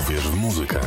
Uwierz w muzykę.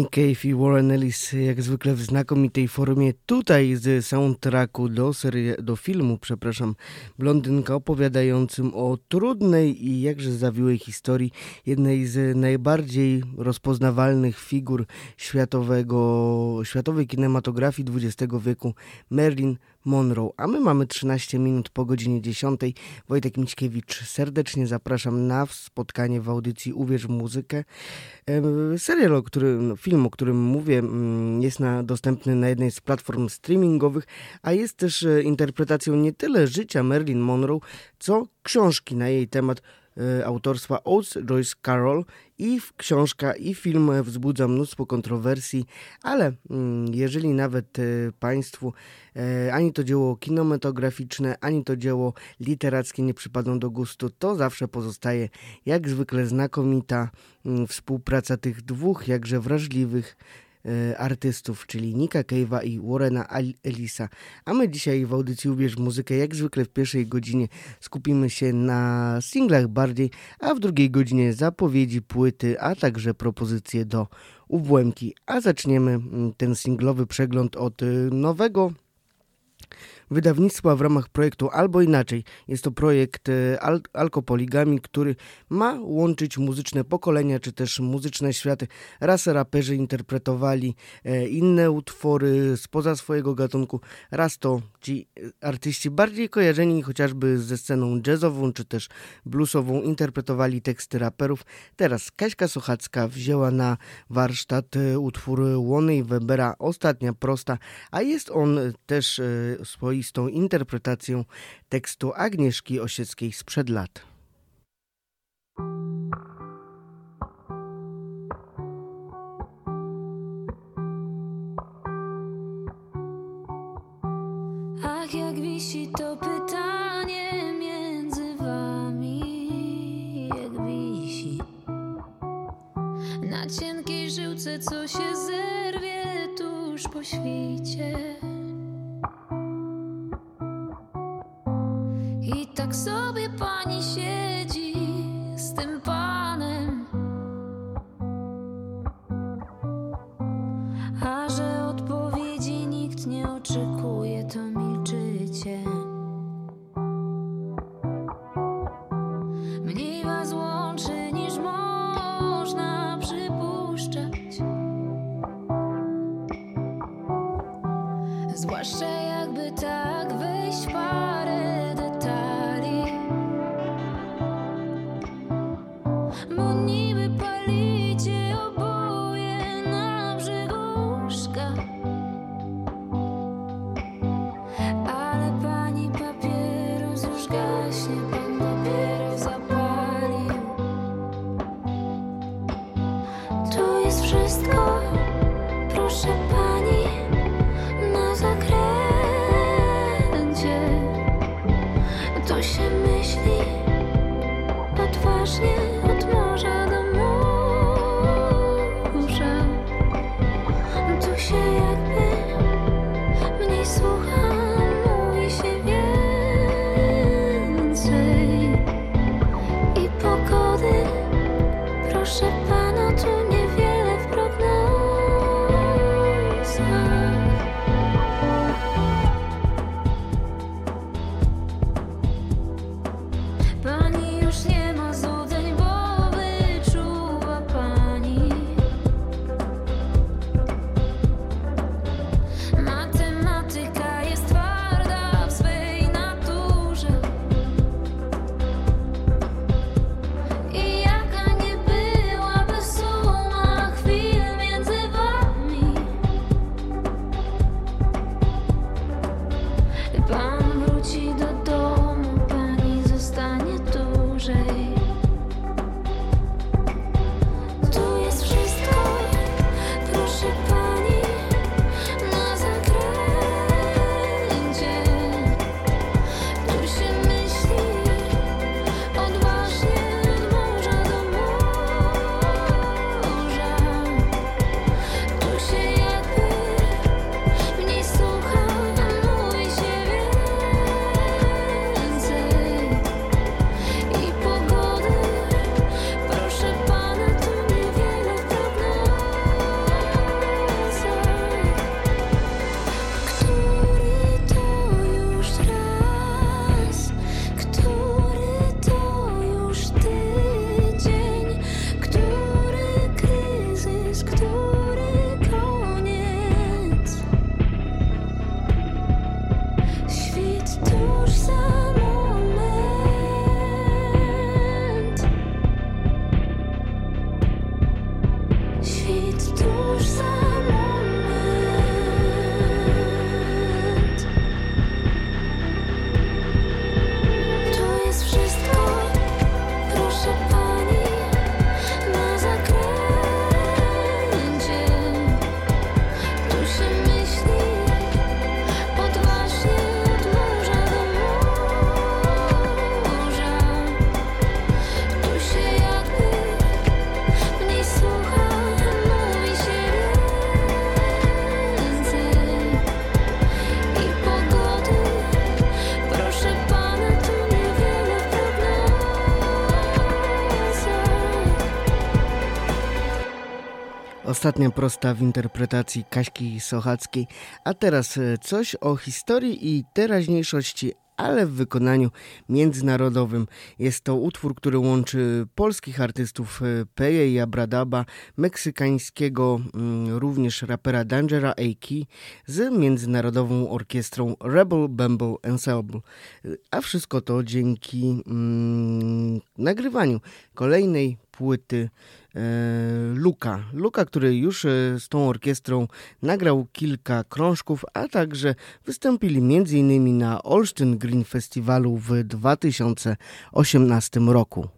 Nick Cave i Warren Ellis jak zwykle w znakomitej formie tutaj z soundtracku do, serii, do filmu, przepraszam, Blondynka opowiadającym o trudnej i jakże zawiłej historii jednej z najbardziej rozpoznawalnych figur światowego, światowej kinematografii XX wieku, Marilyn Monroe. A my mamy 13 minut po godzinie 10. Wojtek Mićkiewicz, serdecznie zapraszam na spotkanie w audycji Uwierz w muzykę. Serial, o którym, film, o którym mówię, mm, jest na, dostępny na jednej z platform streamingowych, a jest też e, interpretacją nie tyle życia Marilyn Monroe, co książki na jej temat autorstwa Oates Joyce Carroll i książka i film wzbudza mnóstwo kontrowersji, ale mm, jeżeli nawet e, Państwu e, ani to dzieło kinematograficzne, ani to dzieło literackie nie przypadną do gustu, to zawsze pozostaje jak zwykle znakomita mm, współpraca tych dwóch jakże wrażliwych artystów, czyli Nika Cave'a i Warrena Ellisa. A my dzisiaj w audycji Ubierz Muzykę, jak zwykle w pierwszej godzinie skupimy się na singlach bardziej, a w drugiej godzinie zapowiedzi płyty, a także propozycje do ubłęki. A zaczniemy mm, ten singlowy przegląd od y, nowego wydawnictwa w ramach projektu albo inaczej. Jest to projekt e, Al Alkopoligami, który ma łączyć muzyczne pokolenia, czy też muzyczne światy. Raz raperzy interpretowali e, inne utwory spoza swojego gatunku, raz to ci artyści bardziej kojarzeni chociażby ze sceną jazzową, czy też bluesową interpretowali teksty raperów. Teraz Kaśka Sochacka wzięła na warsztat e, utwór Łony Webera Ostatnia Prosta, a jest on też swój swoistą interpretacją tekstu Agnieszki Osieckiej sprzed lat. Ach, jak wisi to pytanie między wami, jak wisi na cienkiej żyłce, co się zerwie tuż po świcie. Tak sobie pani Ostatnia prosta w interpretacji Kaśki Sochackiej. A teraz e, coś o historii i teraźniejszości ale w wykonaniu międzynarodowym. Jest to utwór, który łączy polskich artystów e, Peje i Abradaba, meksykańskiego mm, również rapera Dangera A.K. z międzynarodową orkiestrą Rebel Bumble Ensemble. A wszystko to dzięki mm, nagrywaniu kolejnej płyty E, Luka. Luka, który już e, z tą orkiestrą nagrał kilka krążków, a także wystąpili m.in. na Olsztyn Green Festiwalu w 2018 roku.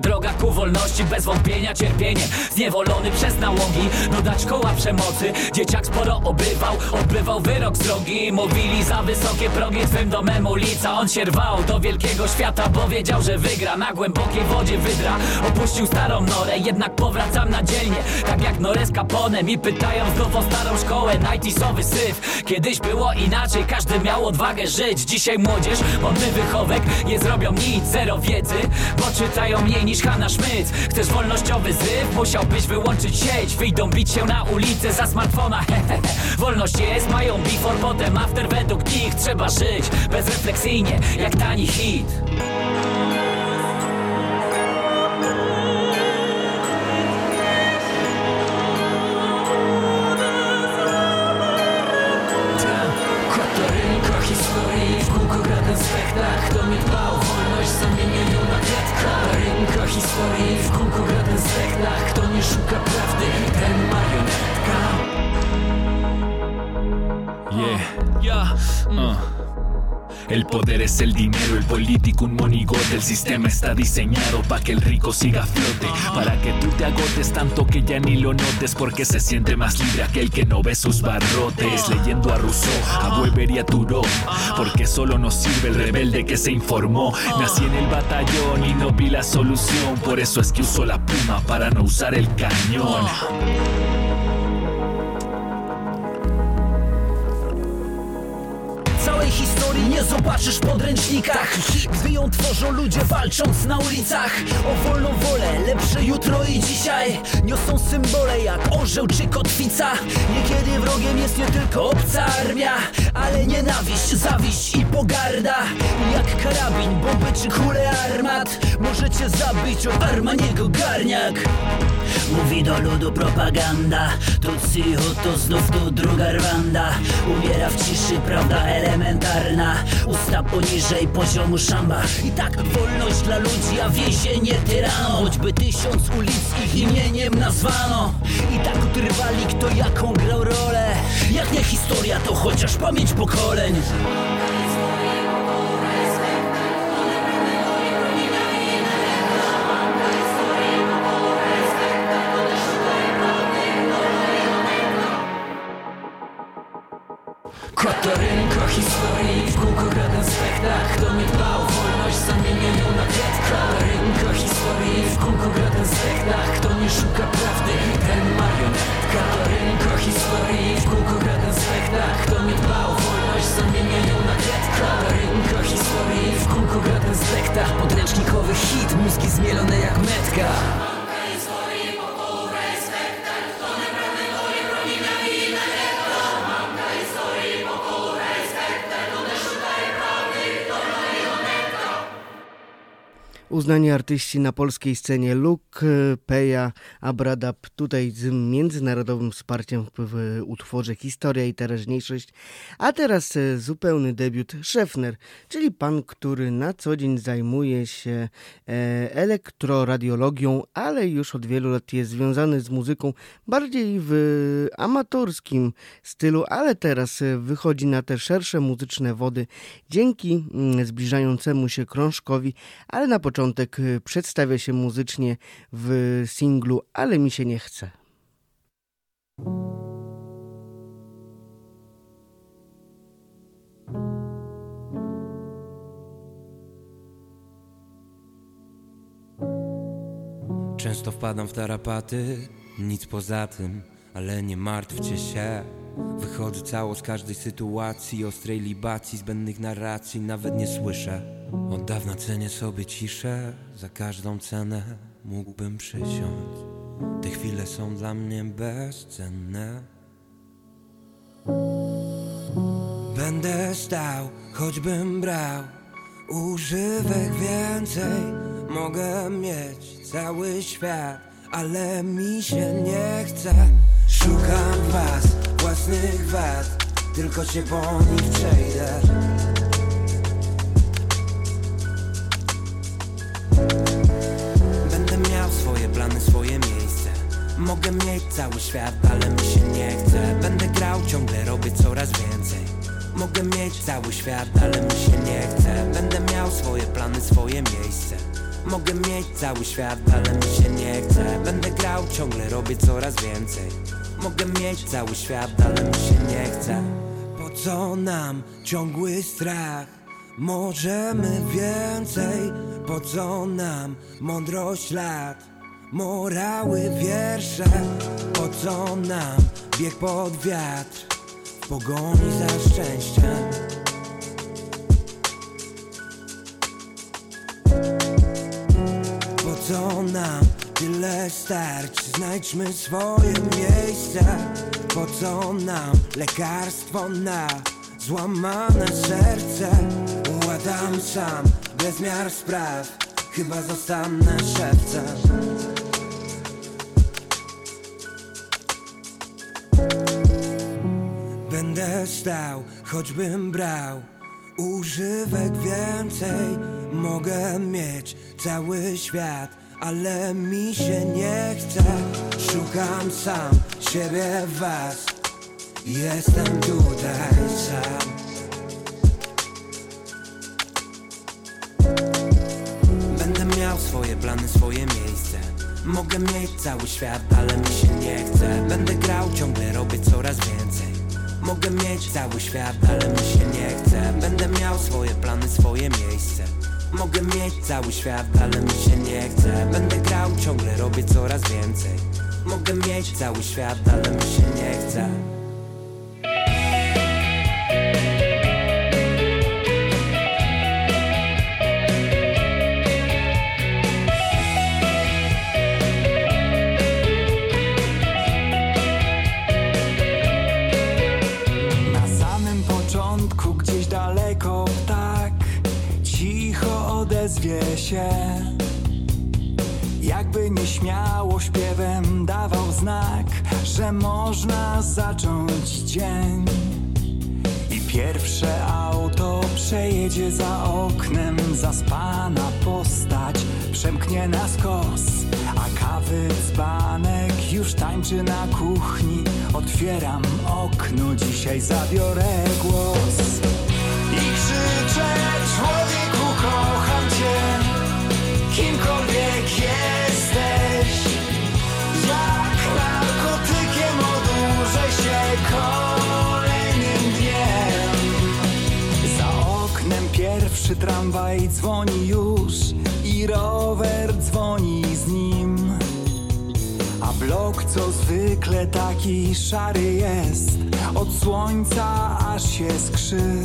Droga ku wolności, bez wątpienia cierpienie. Zniewolony przez nałogi, no dać koła przemocy. Dzieciak sporo obywał, odbywał wyrok drogi. Mówili za wysokie progi, twym domem ulica. On się rwał do wielkiego świata, bo wiedział, że wygra. Na głębokiej wodzie wydra, opuścił starą norę. Jednak powracam na dzielnie, tak jak Norres Capone Mi pytają znowu o starą szkołę, najtisowy syf. Kiedyś było inaczej, każdy miał odwagę żyć. Dzisiaj młodzież, modny wychowek, nie zrobią nic, zero wiedzy. Bo czytają mniej niż Hanna Szmyc Chcesz wolnościowy zryw? Musiałbyś wyłączyć sieć. Wyjdą bić się na ulicę za smartfona. Wolność jest, mają before, potem after Według nich trzeba żyć bezrefleksyjnie, jak tani hit El poder es el dinero, el político un monigote. El sistema está diseñado para que el rico siga a flote. Para que tú te agotes tanto que ya ni lo notes. Porque se siente más libre aquel que no ve sus barrotes. Leyendo a Rousseau, a Weber y a Thoreau. Porque solo nos sirve el rebelde que se informó. Nací en el batallón y no vi la solución. Por eso es que uso la pluma para no usar el cañón. Nie zobaczysz w podręcznikach Gdy ją tworzą ludzie walcząc na ulicach. O wolną wolę, lepsze jutro i dzisiaj. Niosą symbole jak orzeł czy kotwica. Niekiedy wrogiem jest nie tylko obca armia Ale nienawiść, zawiść i pogarda. Jak karabin, bomby czy kule armat. Możecie zabić od Armaniego garniak Mówi do ludu propaganda. Tutsi, to znów tu druga Rwanda. Umiera w ciszy prawda elementarna. Usta poniżej poziomu szamba. I tak wolność dla ludzi, a więzienie tyrano. Choćby tysiąc ulic ich imieniem nazwano. I tak utrwali kto jaką grał rolę. Jak nie historia to chociaż pamięć pokoleń To rynko historii, w kółko gra ten spektakl Kto nie dba o wolność, zamienia ją na kredka To rynko historii, w kółko gra ten spektakl Kto nie szuka prawdy, ten marionetka. To rynko historii, w kółko gra ten spektakl Kto nie dba o wolność, zamienia ją na kredka To rynko historii, w kółko gra ten spektakl Podręcznikowy hit, mózgi zmielone jak metka Uznani artyści na polskiej scenie Luke, Peja, Abradab, tutaj z międzynarodowym wsparciem w utworze Historia i teraźniejszość, a teraz e, zupełny debiut Szefner, czyli pan, który na co dzień zajmuje się e, elektroradiologią, ale już od wielu lat jest związany z muzyką bardziej w amatorskim stylu, ale teraz e, wychodzi na te szersze muzyczne wody dzięki mm, zbliżającemu się krążkowi, ale na początku początek y, przedstawia się muzycznie w singlu Ale mi się nie chce. Często wpadam w tarapaty, nic poza tym, ale nie martwcie się. Wychodzę cało z każdej sytuacji, ostrej libacji, zbędnych narracji, nawet nie słyszę. Od dawna cenię sobie ciszę, za każdą cenę mógłbym przysiąść. Te chwile są dla mnie bezcenne. Będę stał, choćbym brał używek więcej. Mogę mieć cały świat, ale mi się nie chce. Szukam was, własnych wad, tylko się po nich przejdę. plany, swoje miejsce. Mogę mieć cały świat, ale mi się nie chce. Będę grał, ciągle robię coraz więcej. Mogę mieć cały świat, ale mi się nie chce. Będę miał swoje plany, swoje miejsce. Mogę mieć cały świat, ale mi się nie chce. Będę grał, ciągle robię coraz więcej Mogę mieć? Cały świat, ale mi się nie chce. Po co nam ciągły strach? Możemy więcej, po co nam mądrość lat? Morały wiersze, po co nam bieg pod wiatr? W pogoni za szczęściem Po co nam tyle starć, znajdźmy swoje miejsce Po co nam lekarstwo na złamane serce? Ładam sam, bez miar spraw Chyba zostanę szewcem. Będę stał, choćbym brał używek więcej. Mogę mieć cały świat, ale mi się nie chce Szukam sam siebie was. Jestem tutaj sam. Będę miał swoje plany, swoje miejsce. Mogę mieć cały świat, ale mi się nie chce. Będę grał, ciągle robię coraz więcej. Mogę mieć cały świat, ale mi się nie chce. Będę miał swoje plany, swoje miejsce Mogę mieć cały świat, ale mi się nie chce. Będę grał, ciągle robię coraz więcej. Mogę mieć cały świat, ale mi się nie chce się. Jakby nieśmiało śpiewem dawał znak Że można zacząć dzień. I pierwsze auto przejedzie za oknem Zaspana postać przemknie na skos. A kawy dzbanek już tańczy na kuchni Otwieram okno, dzisiaj zabiorę głos. I krzyczę człowieku kocham kimkolwiek kolejnym dniem Pierwszy tramwaj dzwoni już i rower dzwoni z nim. A blok co zwykle taki szary jest, od słońca aż się skrzy.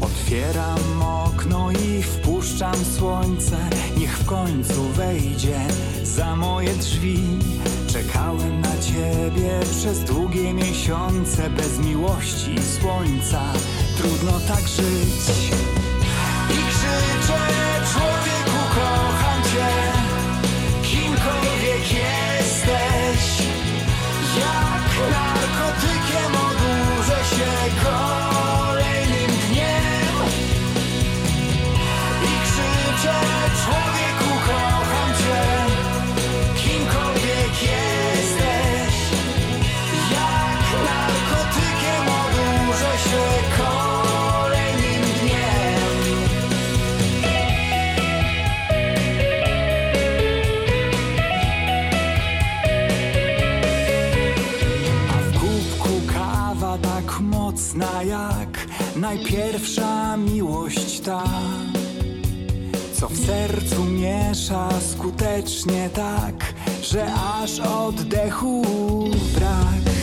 Otwieram okno i wpuszczam słońce, niech w końcu wejdzie za moje drzwi. Czekałem na ciebie przez długie miesiące, bez miłości i słońca trudno tak żyć. I krzyczę, człowieku, kocham cię, kimkolwiek jesteś. Jak narkotykiem najpierwsza miłość ta, co w sercu miesza skutecznie tak, że aż oddechu brak.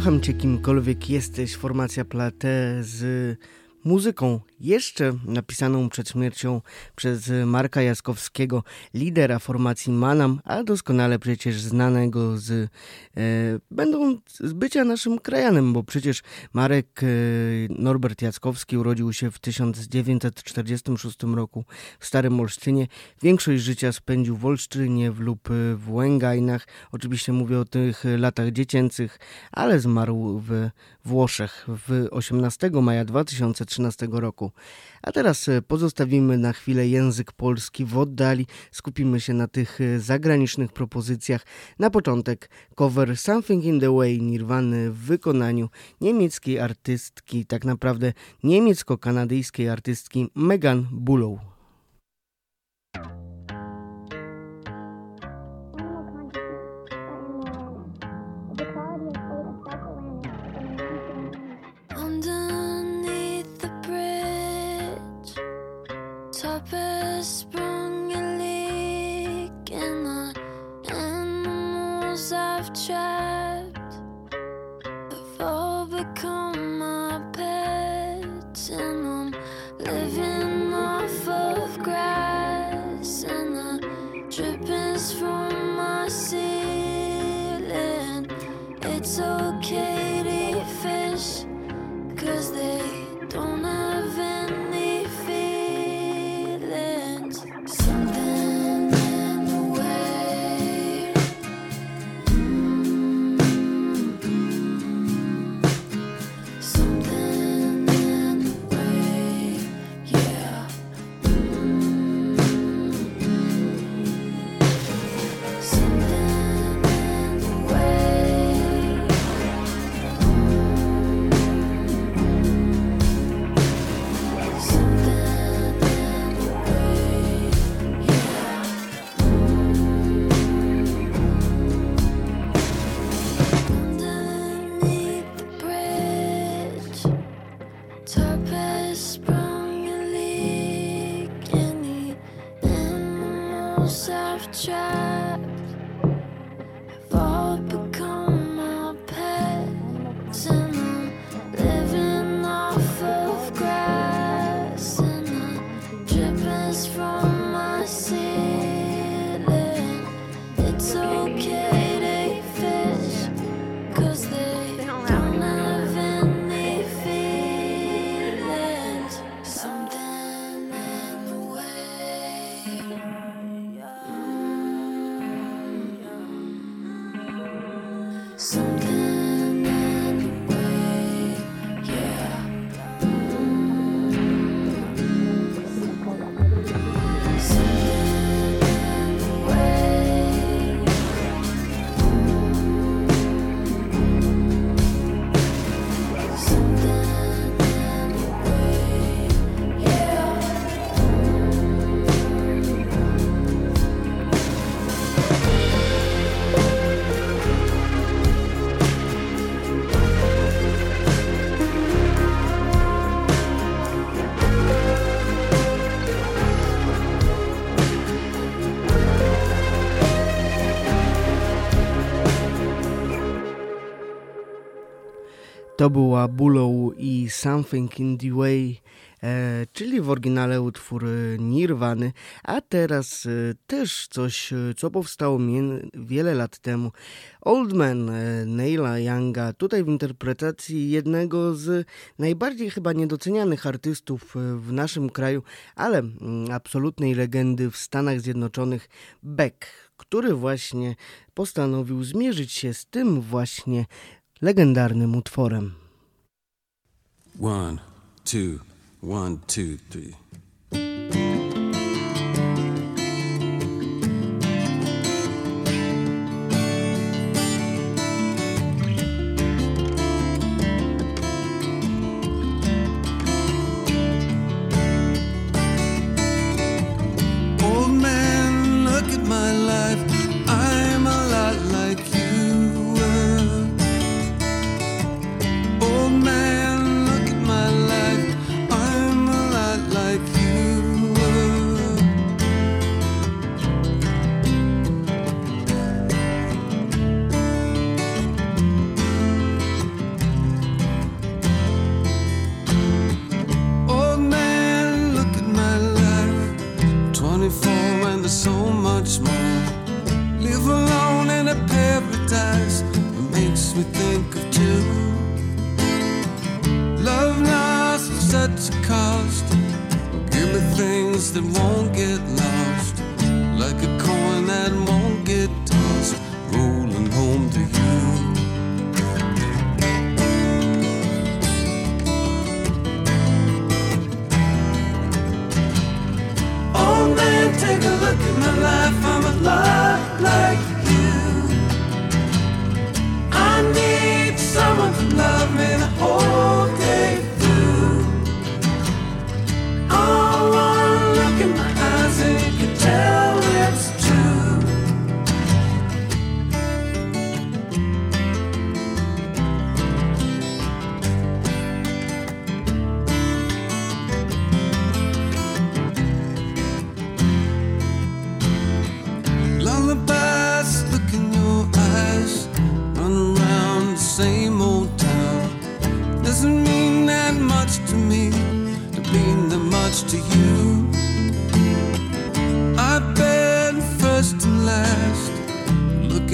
Kocham cię kimkolwiek jesteś, formacja Plate z muzyką jeszcze napisaną przed śmiercią przez Marka Jaskowskiego, lidera formacji Manam, a doskonale przecież znanego z, e, będąc z bycia naszym krajanem, bo przecież Marek e, Norbert Jackowski urodził się w 1946 roku w Starym Olsztynie. Większość życia spędził w Olsztynie lub w Łęgajnach. Oczywiście mówię o tych latach dziecięcych, ale zmarł w Włoszech w 18 maja 2013 roku. A teraz e, pozostawimy na chwilę język polski w oddali, skupimy się na tych e, zagranicznych propozycjach. Na początek cover Something in the Way Nirwany w wykonaniu niemieckiej artystki, tak naprawdę niemiecko-kanadyjskiej artystki Megan Bulow. try. To była Bulow i Something in the Way, e, czyli w oryginale utwór Nirwany, a teraz e, też coś, e, co powstało wiele lat temu. Old Man e, Neila Younga, tutaj w interpretacji jednego z najbardziej chyba niedocenianych artystów e, w naszym kraju, ale mm, absolutnej legendy w Stanach Zjednoczonych, Beck, który właśnie postanowił zmierzyć się z tym właśnie legendarnym utworem. One, two, one, two, three.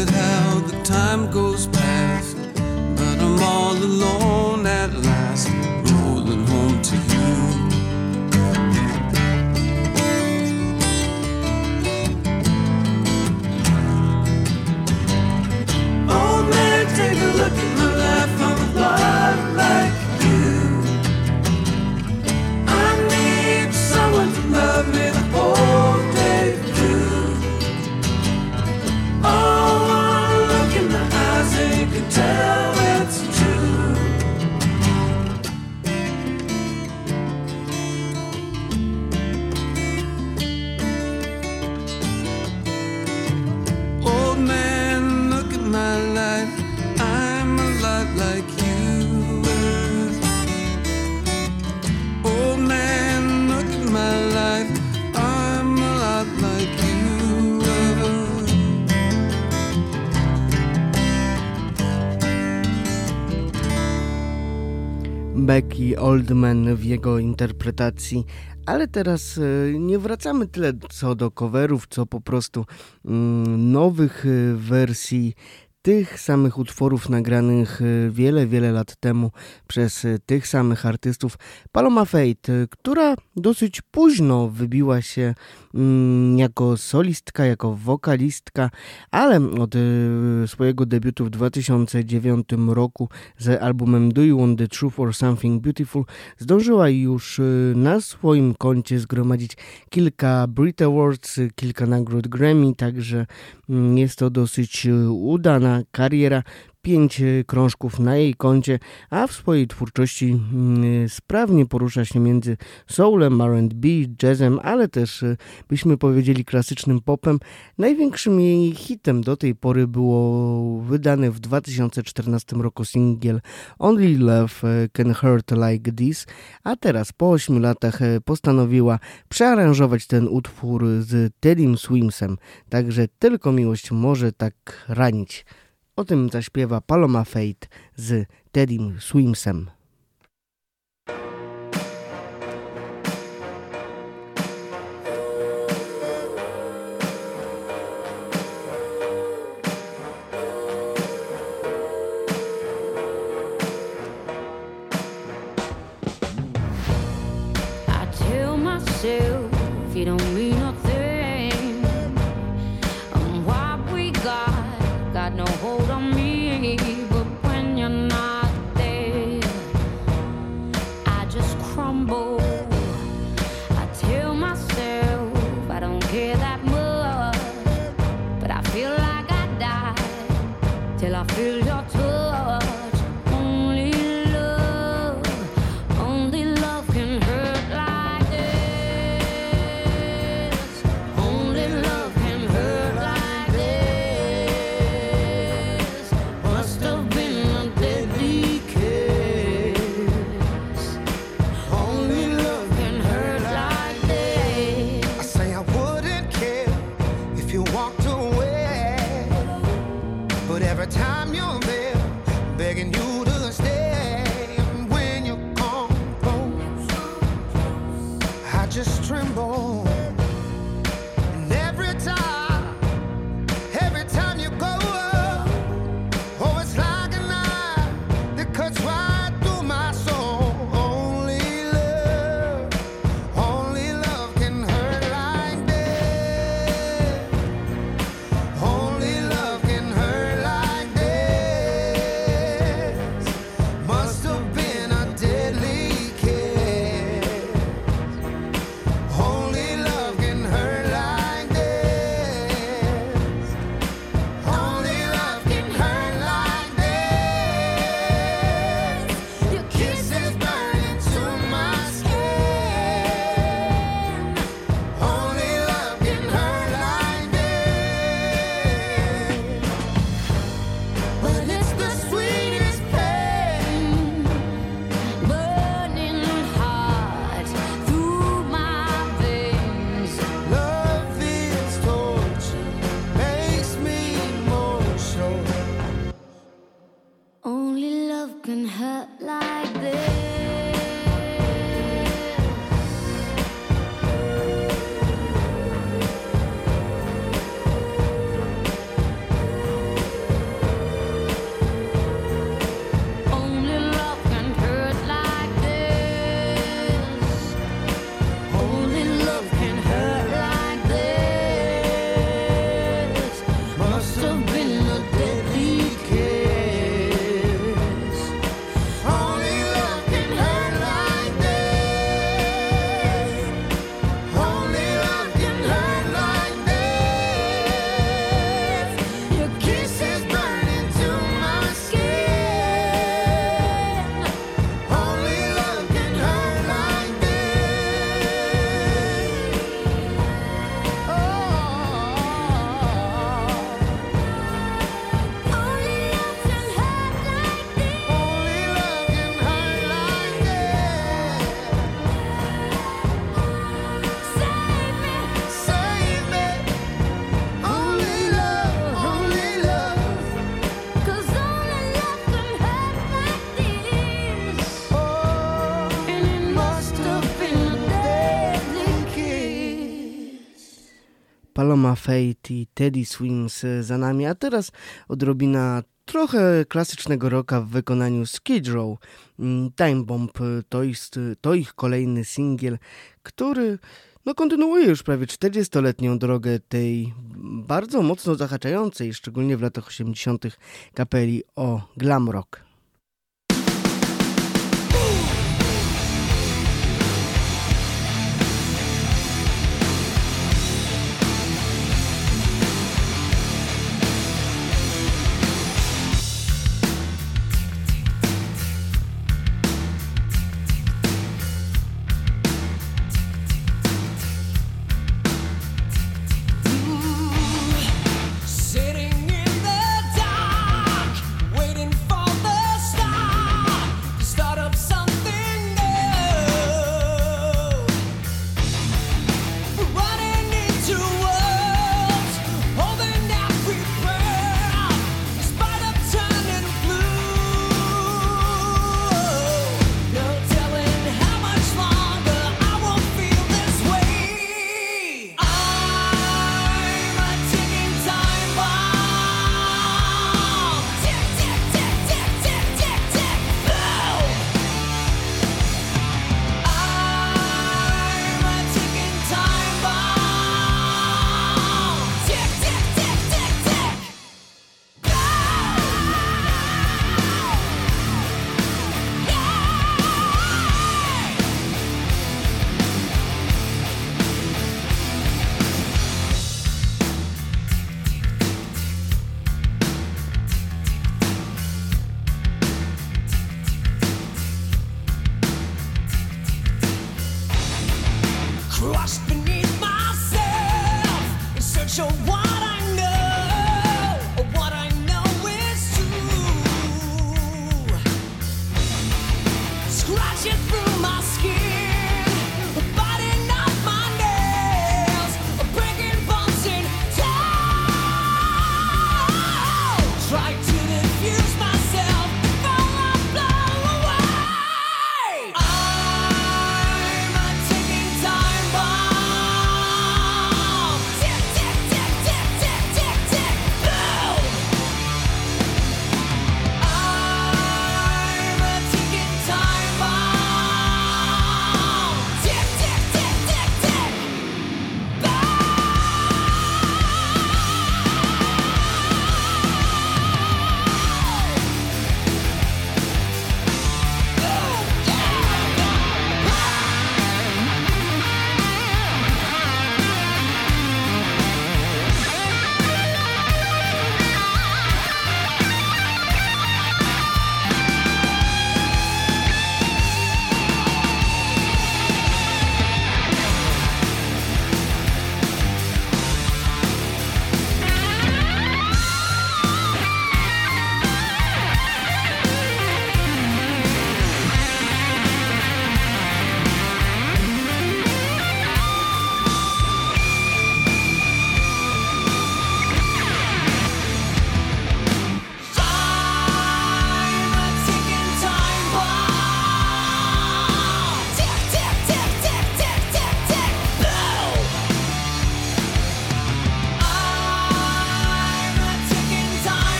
at how the time goes past, but I'm all alone. Oldman w jego interpretacji, ale teraz e, nie wracamy tyle co do coverów, co po prostu mm, nowych e, wersji tych samych utworów nagranych e, wiele, wiele lat temu przez tych samych artystów. Paloma Fate, która dosyć późno wybiła się jako solistka, jako wokalistka, ale od swojego debiutu w 2009 roku z albumem Do You Want The Truth or Something Beautiful zdążyła już na swoim koncie zgromadzić kilka Brit Awards, kilka nagród Grammy, także mm, jest to dosyć udana kariera pięć e, krążków na jej koncie, a w swojej twórczości mm, sprawnie porusza się między soulem, R&B, jazzem, ale też e, byśmy powiedzieli klasycznym popem. Największym jej hitem do tej pory było wydany w 2014 roku singiel Only Love Can Hurt Like This, a teraz po 8 latach postanowiła przearanżować ten utwór z Teddym Swimsem, także tylko miłość może tak ranić. O tym zaśpiewa Paloma Fate z Teddym Swimsem. Paloma Fate i Teddy Swims za nami, a teraz odrobina trochę klasycznego rocka w wykonaniu Skid Row. Mm, Time Bomb to, jest, to ich kolejny singiel, który no, kontynuuje już prawie 40-letnią drogę tej bardzo mocno zahaczającej, szczególnie w latach 80. kapeli o glam rock.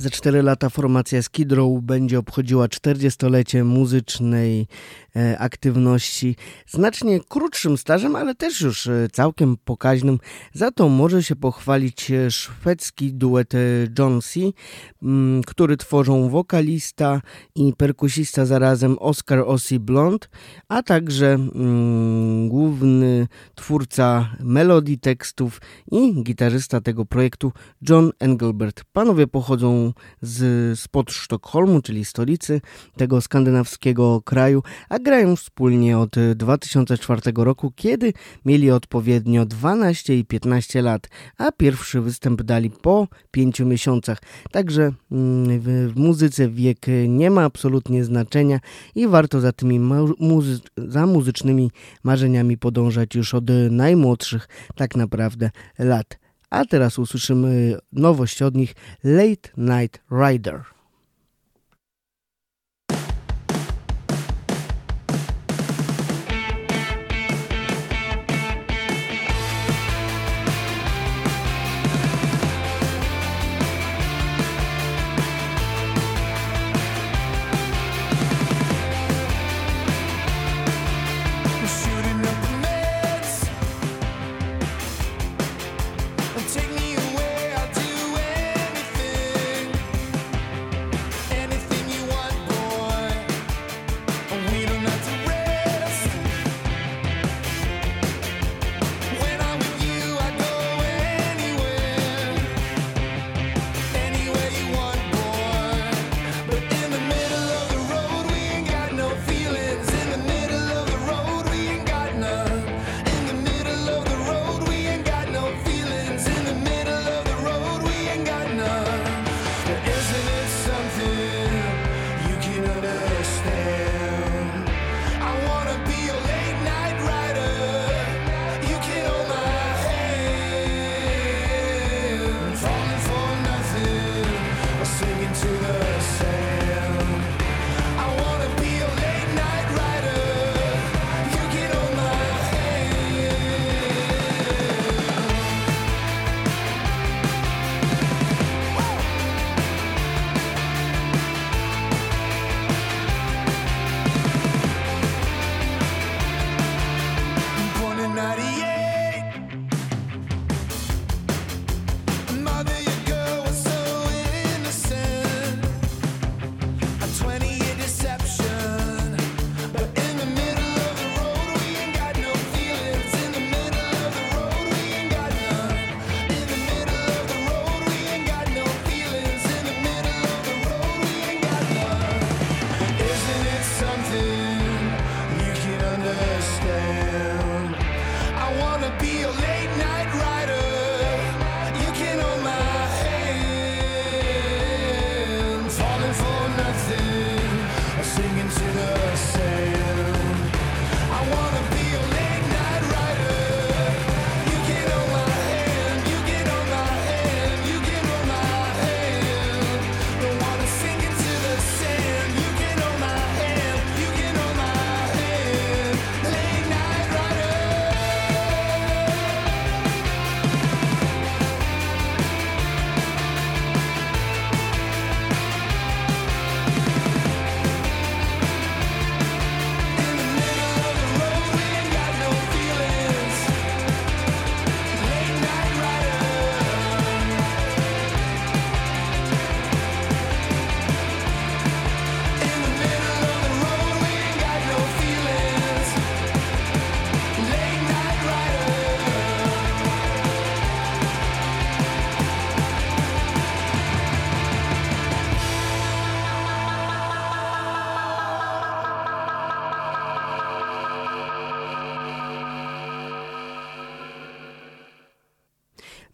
Za 4 lata formacja Skid Row będzie obchodziła 40-lecie muzycznej e, aktywności. Znacznie krótszym stażem, ale też już e, całkiem pokaźnym. Za to może się pochwalić e, szwedzki duet John C., m, który tworzą wokalista i perkusista zarazem Oscar Ossi Blond, a także m, główny twórca melodii tekstów i gitarzysta tego projektu John Engelbert. Panowie pochodzą z, spod Sztokholmu, czyli stolicy tego skandynawskiego kraju, a grają wspólnie od 2004 roku, kiedy mieli odpowiednio 12 i 15 lat, a pierwszy występ dali po 5 miesiącach. Także mm, w, muzyce wiek nie ma absolutnie znaczenia i warto za tymi muzy za muzycznymi marzeniami podążać już od najmłodszych tak naprawdę lat. A teraz usłyszymy nowość od nich Late Night Rider.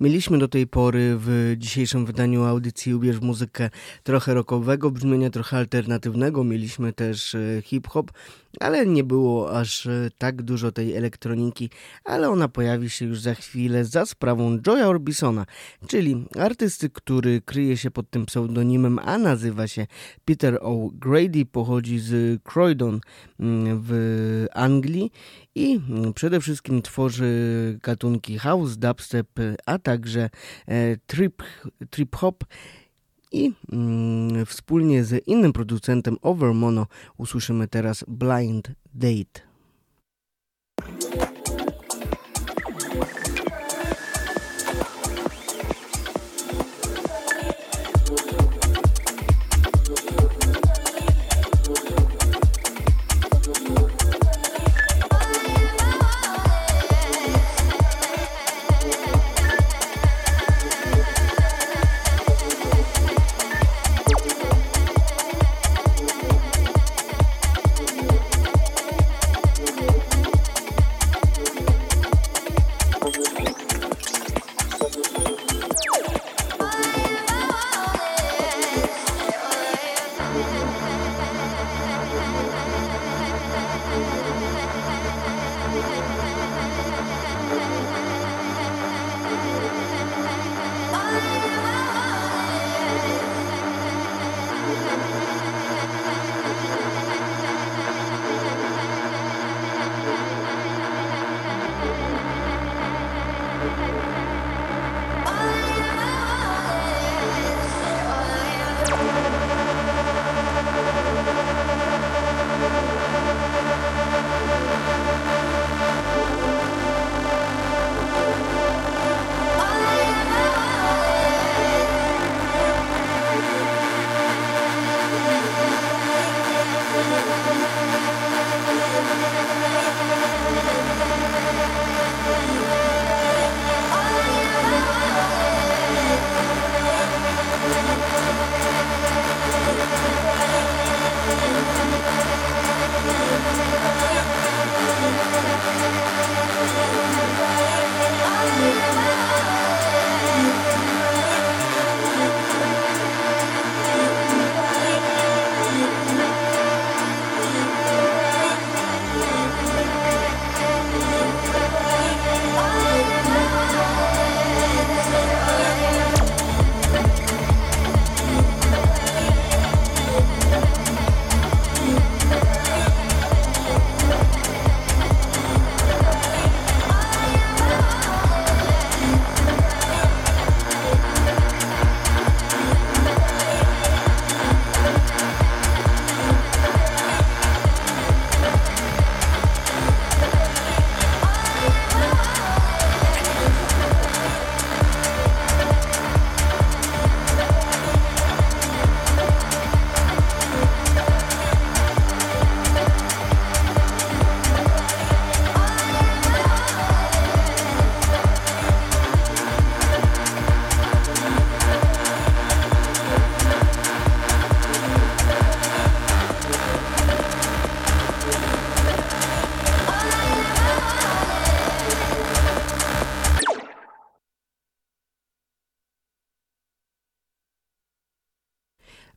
Mieliśmy do tej pory w dzisiejszym wydaniu audycji Ubierz muzykę trochę rockowego brzmienia, trochę alternatywnego. Mieliśmy też e, hip-hop, ale nie było aż e, tak dużo tej elektroniki, ale ona pojawi się już za chwilę za sprawą Joya Orbisona, czyli artysty, który kryje się pod tym pseudonimem, a nazywa się Peter O'Grady, pochodzi z Croydon mm, w Anglii i mm, przede wszystkim tworzy gatunki house, dubstep, a także e, trip, trip hop i mm, wspólnie z innym producentem Overmono usłyszymy teraz Blind Date.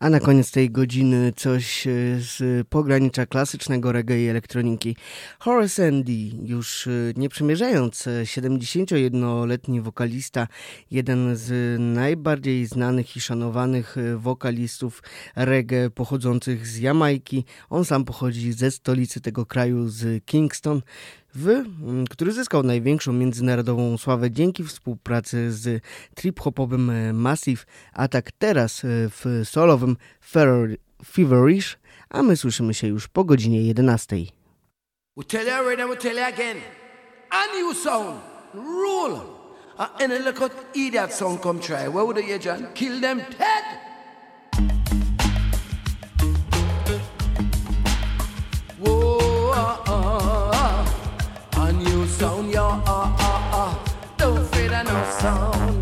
A na koniec tej godziny coś e, z pogranicza klasycznego reggae i elektroniki. Horace Andy, już e, nie przemierzając, 71-letni wokalista, jeden z najbardziej znanych i szanowanych e, wokalistów reggae pochodzących z Jamajki. On sam pochodzi ze stolicy tego kraju, z Kingston w, mm, który zyskał największą międzynarodową sławę dzięki współpracy z trip-hopowym e, Massive, a tak teraz e, w solowym Feverish, a my słyszymy się już po godzinie 11. We tell you already, we tell you again. A new sound, rule. Uh, any little idiot sound come try. What would you, John? Kill them dead. Sound, yo, uh, uh, uh. Don't fear no sound,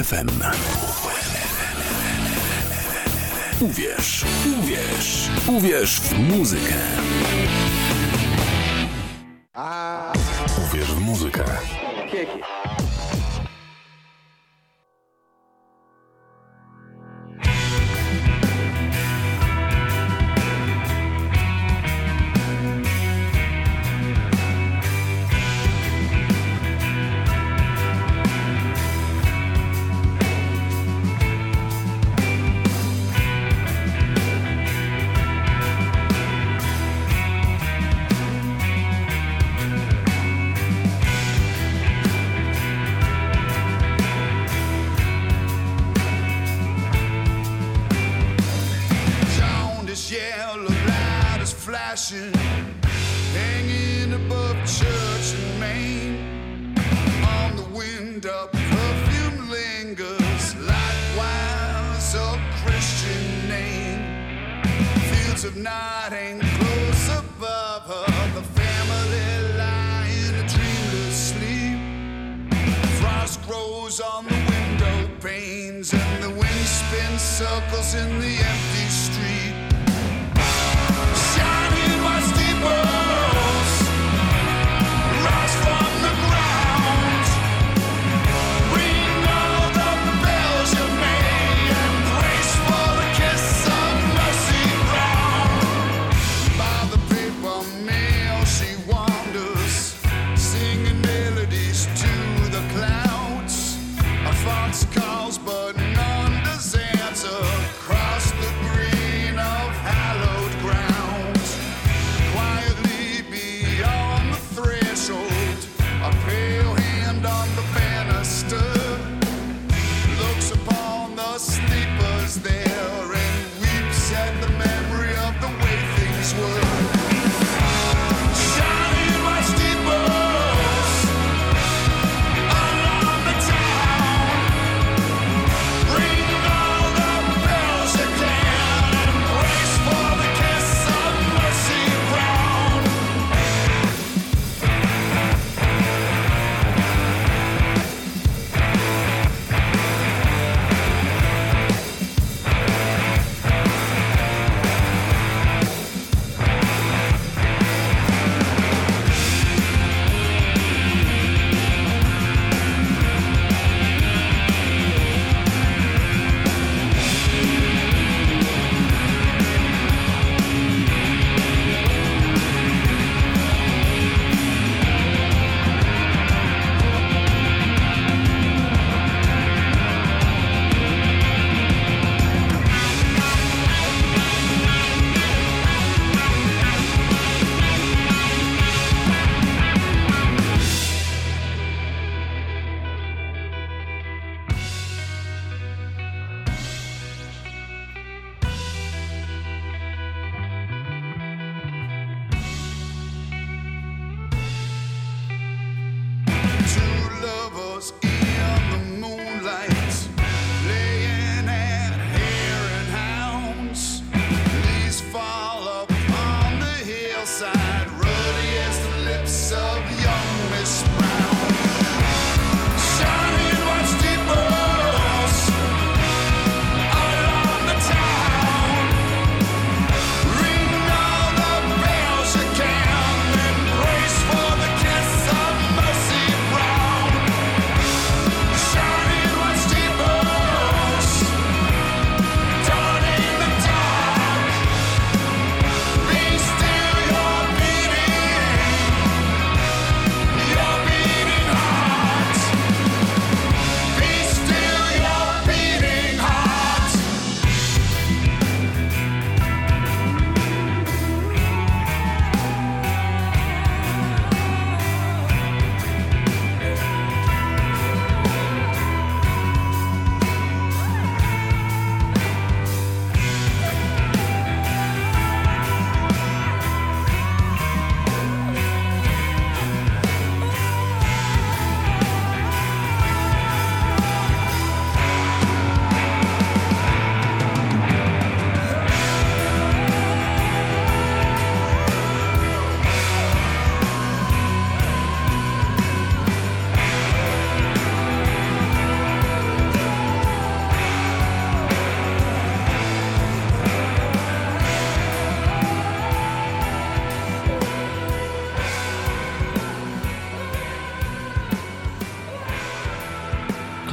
UWMFM. Uwierz, uwierz, uwierz w muzykę. circles in the empty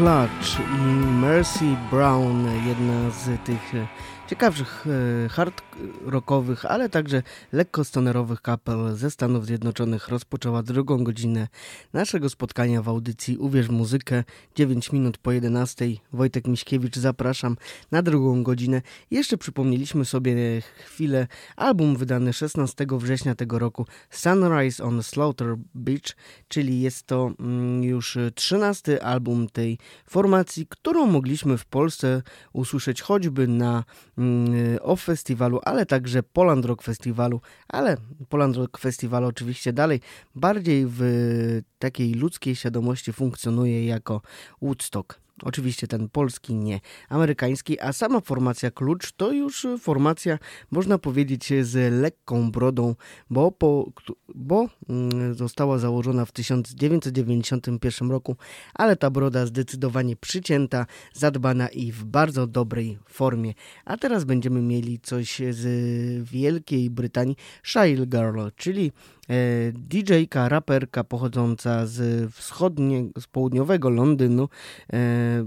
Clutch i Mercy Brown, jedna z tych ciekawszych e, hard rockowych, ale także lekko stonerowych kapel ze Stanów Zjednoczonych rozpoczęła drugą godzinę naszego spotkania w audycji Uwierz Muzykę 9 minut po 11. Wojtek Miśkiewicz zapraszam na drugą godzinę. Jeszcze przypomnieliśmy sobie chwilę album wydany 16 września tego roku Sunrise on Slaughter Beach, czyli jest to mm, już 13 album tej formacji, którą mogliśmy w Polsce usłyszeć choćby na mm, off festiwalu ale także Poland Rock Festiwalu, ale Poland Rock Festival oczywiście dalej bardziej w takiej ludzkiej świadomości funkcjonuje jako Woodstock. Oczywiście ten polski, nie amerykański, a sama formacja Klucz to już formacja, można powiedzieć, z lekką brodą, bo, po, bo mm, została założona w 1991 roku, ale ta broda zdecydowanie przycięta, zadbana i w bardzo dobrej formie. A teraz będziemy mieli coś z Wielkiej Brytanii, Shile Girl, czyli E, DJ-ka, raperka pochodząca z wschodniego, z południowego Londynu, e,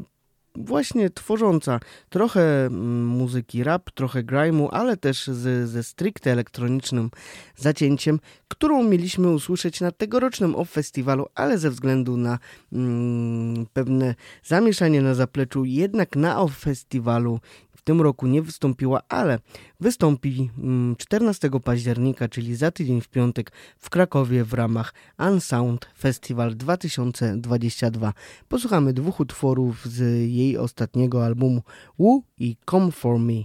właśnie tworząca trochę mm, muzyki rap, trochę grime'u, ale też z, ze stricte elektronicznym zacięciem, którą mieliśmy usłyszeć na tegorocznym OFF festiwalu, ale ze względu na mm, pewne zamieszanie na zapleczu, jednak na OFF festiwalu w tym roku nie wystąpiła, ale wystąpi 14 mm, października, czyli za tydzień w piątek w Krakowie w ramach Unsound Festival 2022. Posłuchamy dwóch utworów z jej ostatniego albumu Woo i Come For Me.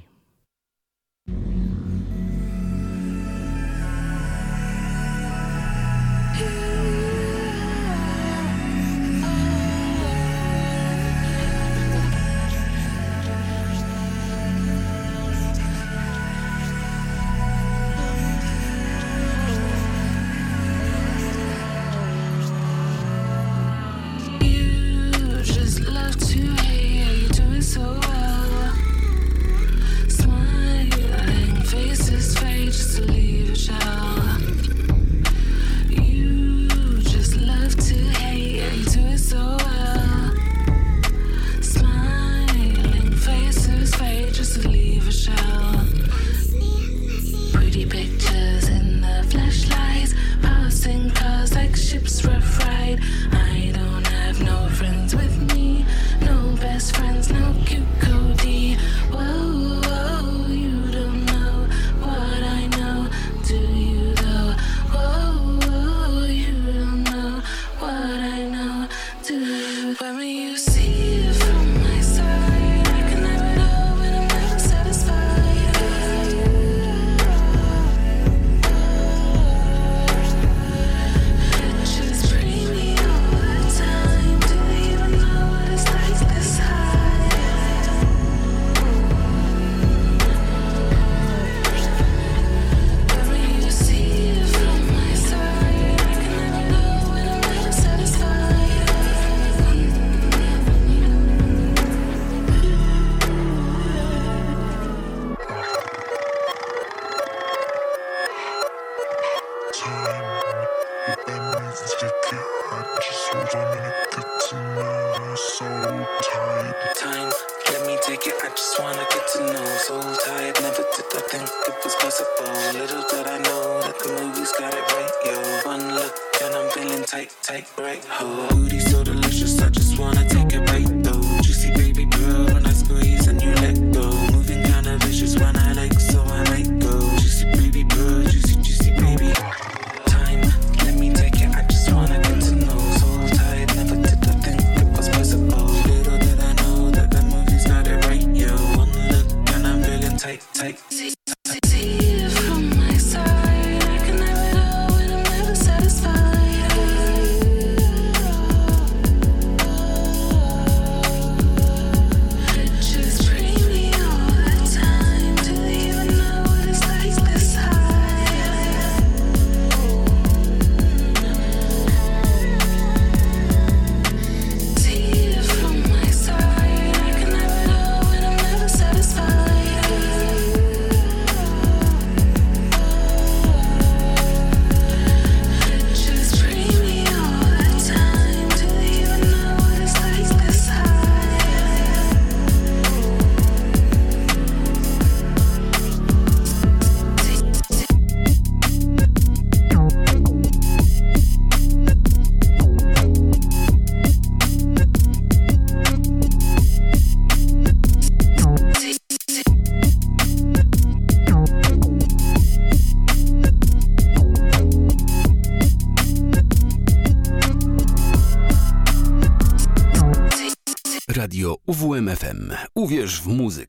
Muzykę.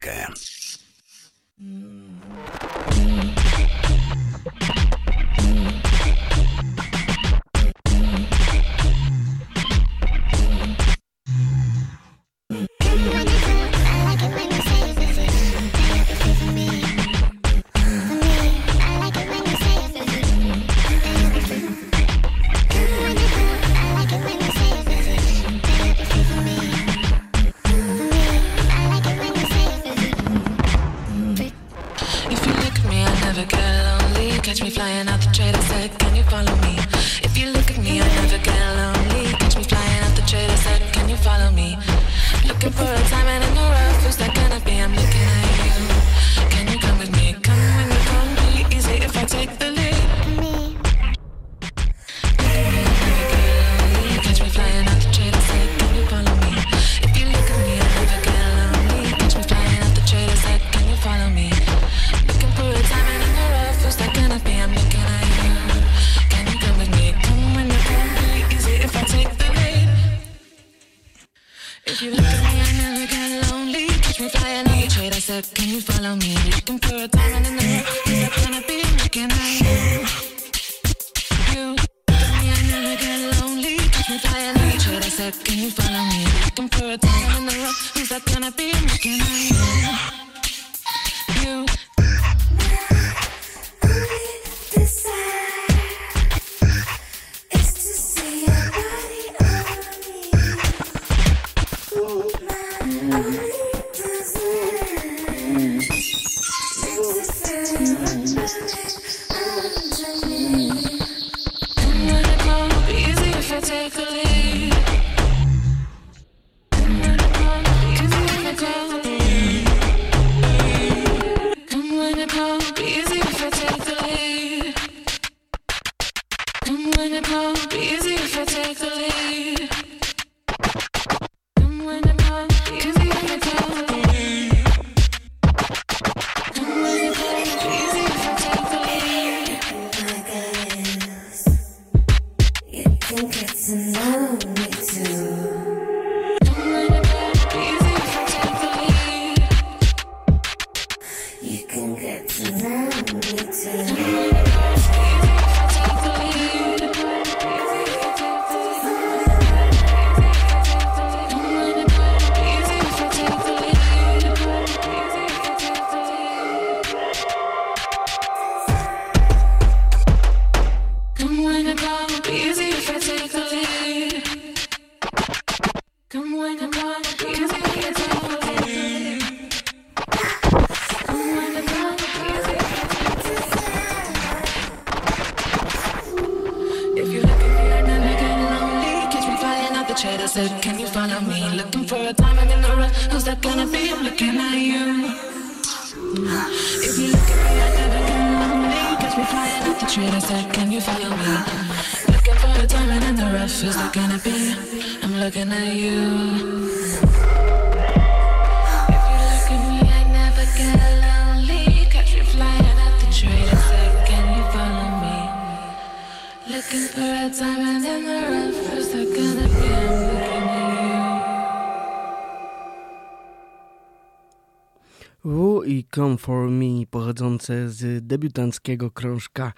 Debiutanckiego krążka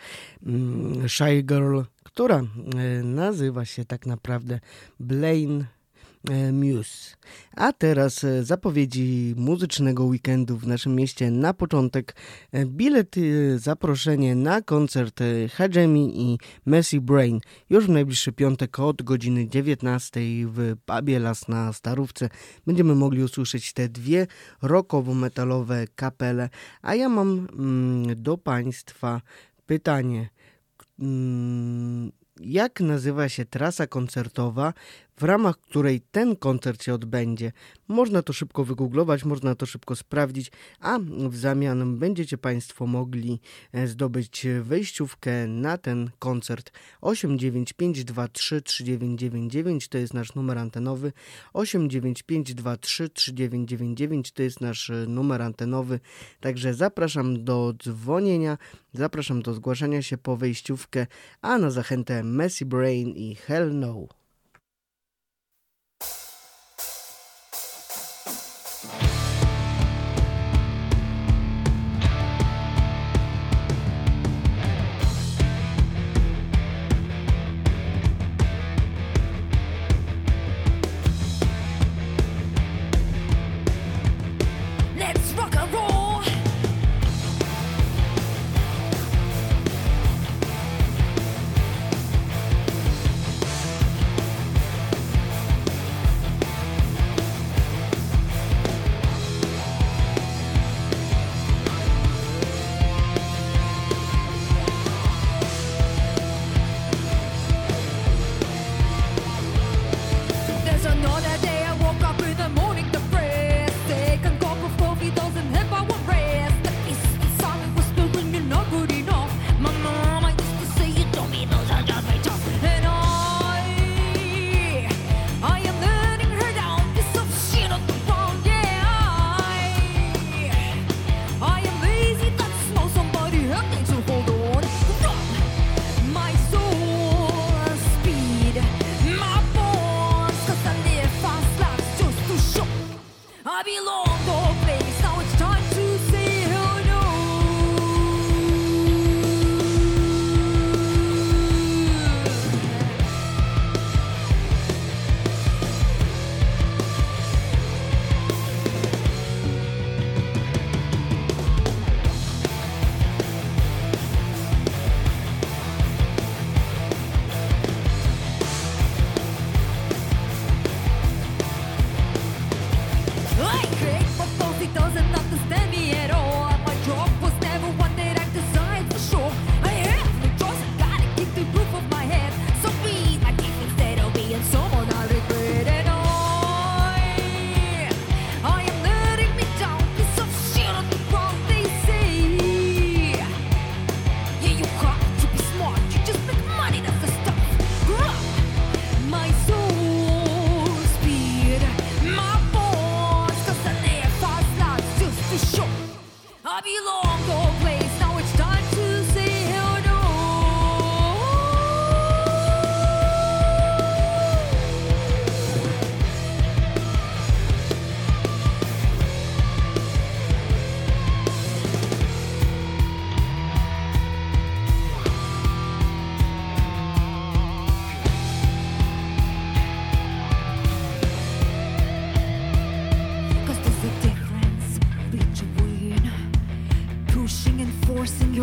mm, Shy Girl, która e, nazywa się tak naprawdę Blaine Muse. A teraz e, zapowiedzi muzycznego weekendu w naszym mieście. Na początek e, bilety, zaproszenie na koncert Hajemi i Messi Brain już w najbliższy piątek od godziny 19 w pubie Las na Starówce. Będziemy mogli usłyszeć te dwie rockowo-metalowe kapele. A ja mam mm, do Państwa pytanie. Mm, jak nazywa się trasa koncertowa, w ramach której ten koncert się odbędzie. Można to szybko wygooglować, można to szybko sprawdzić, a w zamian będziecie Państwo mogli e, zdobyć wejściówkę na ten koncert. 895233999 to jest nasz numer antenowy. 895233999 to jest nasz e, numer antenowy. Także zapraszam do dzwonienia zapraszam do zgłaszania się po wejściówkę a na zachętę Messy Brain i Hell No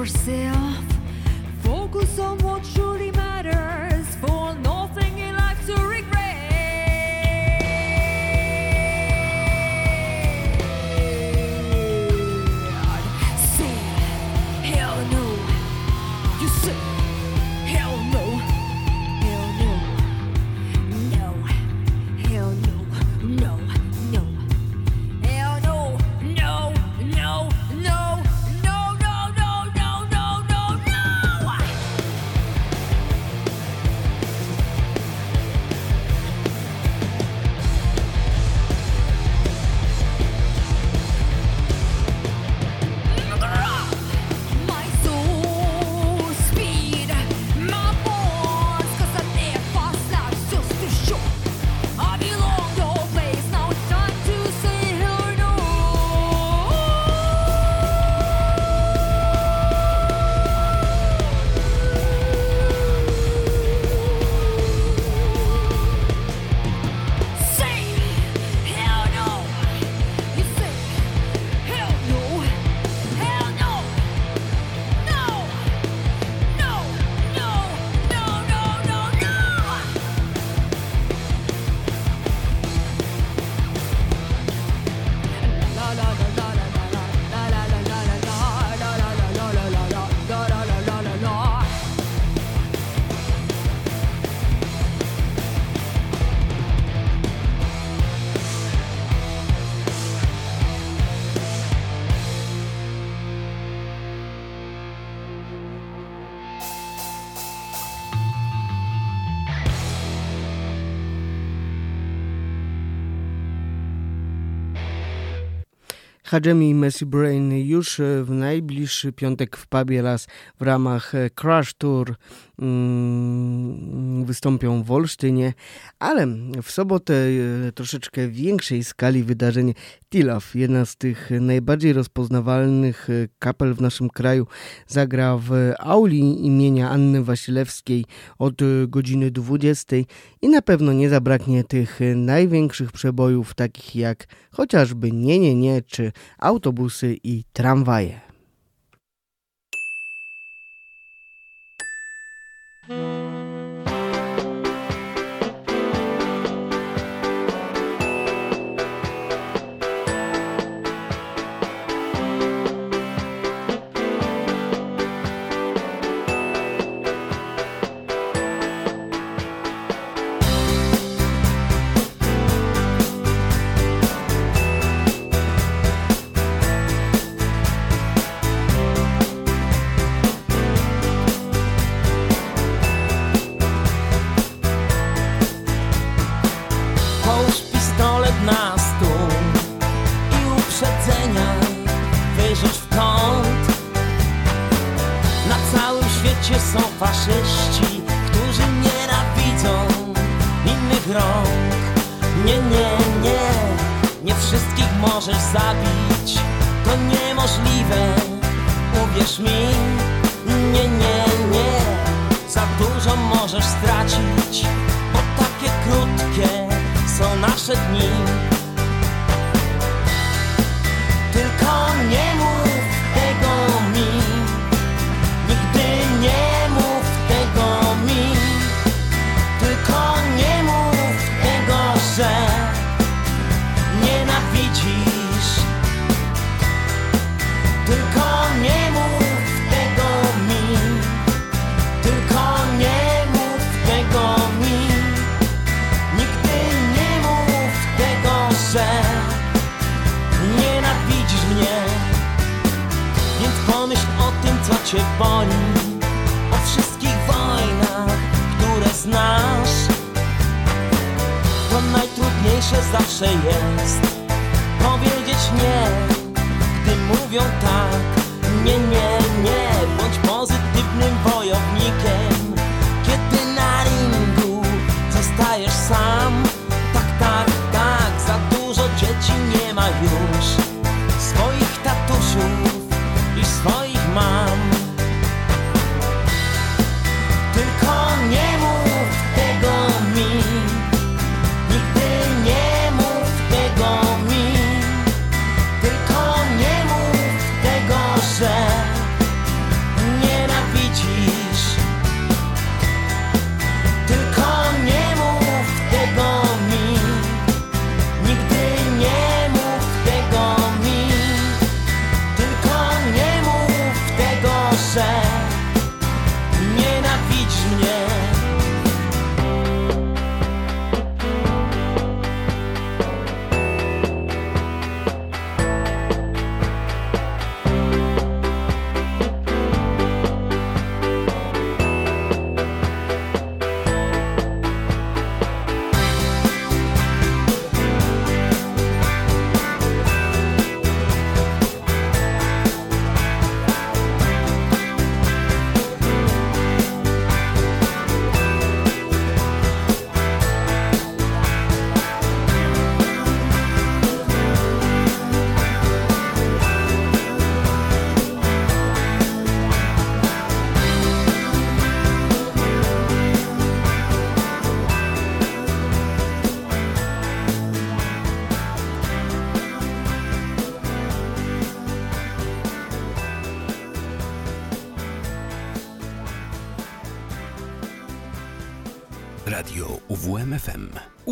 yourself, focus on what Hajemi Messi Brain już w najbliższy piątek w pubie w ramach Crash Tour wystąpią w Olsztynie, ale w sobotę e, troszeczkę większej skali wydarzenie Tilaf, jedna z tych najbardziej rozpoznawalnych e, kapel w naszym kraju, zagra w auli imienia Anny Wasilewskiej od godziny 20 i na pewno nie zabraknie tych największych przebojów, takich jak chociażby Nie, Nie, Nie czy autobusy i tramwaje. Mm-hmm. możesz zabić To niemożliwe, uwierz mi Nie, nie, nie. Za dużo możesz stracić Bo takie krótkie są nasze dni. zawsze jest. Powiedzieć nie, gdy mówią tak.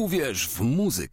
uwierz w muzykę.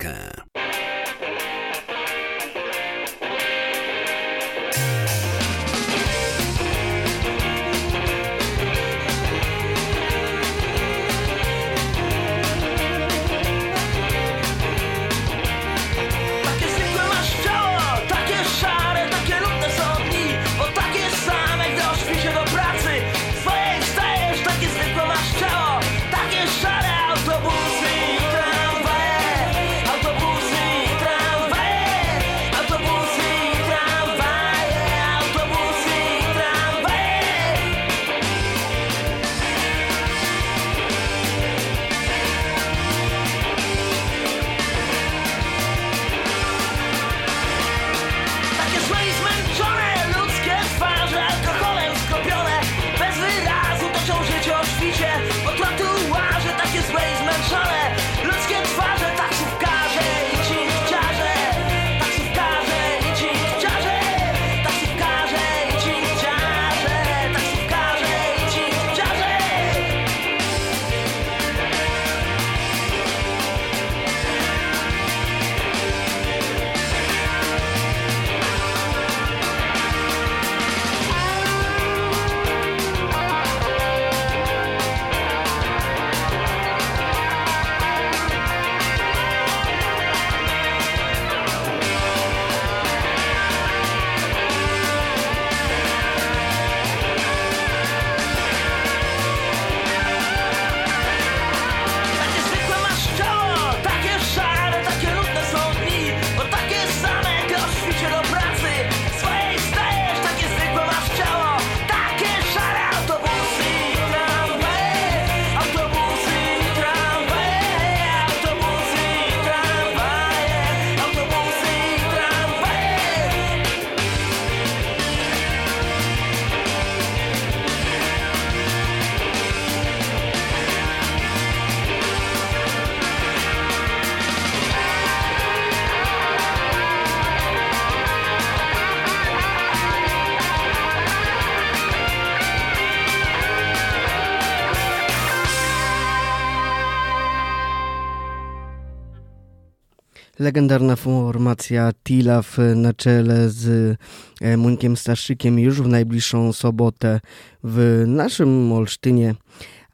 Legendarna formacja Tilaw na czele z e, Munkiem Staszykiem już w najbliższą sobotę w naszym Olsztynie.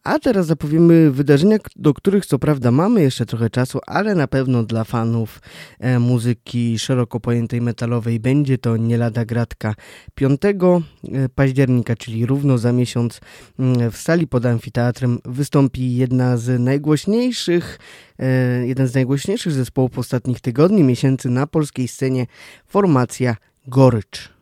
A teraz zapowiemy wydarzenia, do których co prawda mamy jeszcze trochę czasu, ale na pewno dla fanów e, muzyki szeroko pojętej metalowej będzie to nie lada gratka 5 e, października, czyli równo za miesiąc mm, w sali pod amfiteatrem wystąpi jedna z najgłośniejszych e, jeden z najgłośniejszych zespołów ostatnich tygodni, miesięcy na polskiej scenie formacja Gorycz.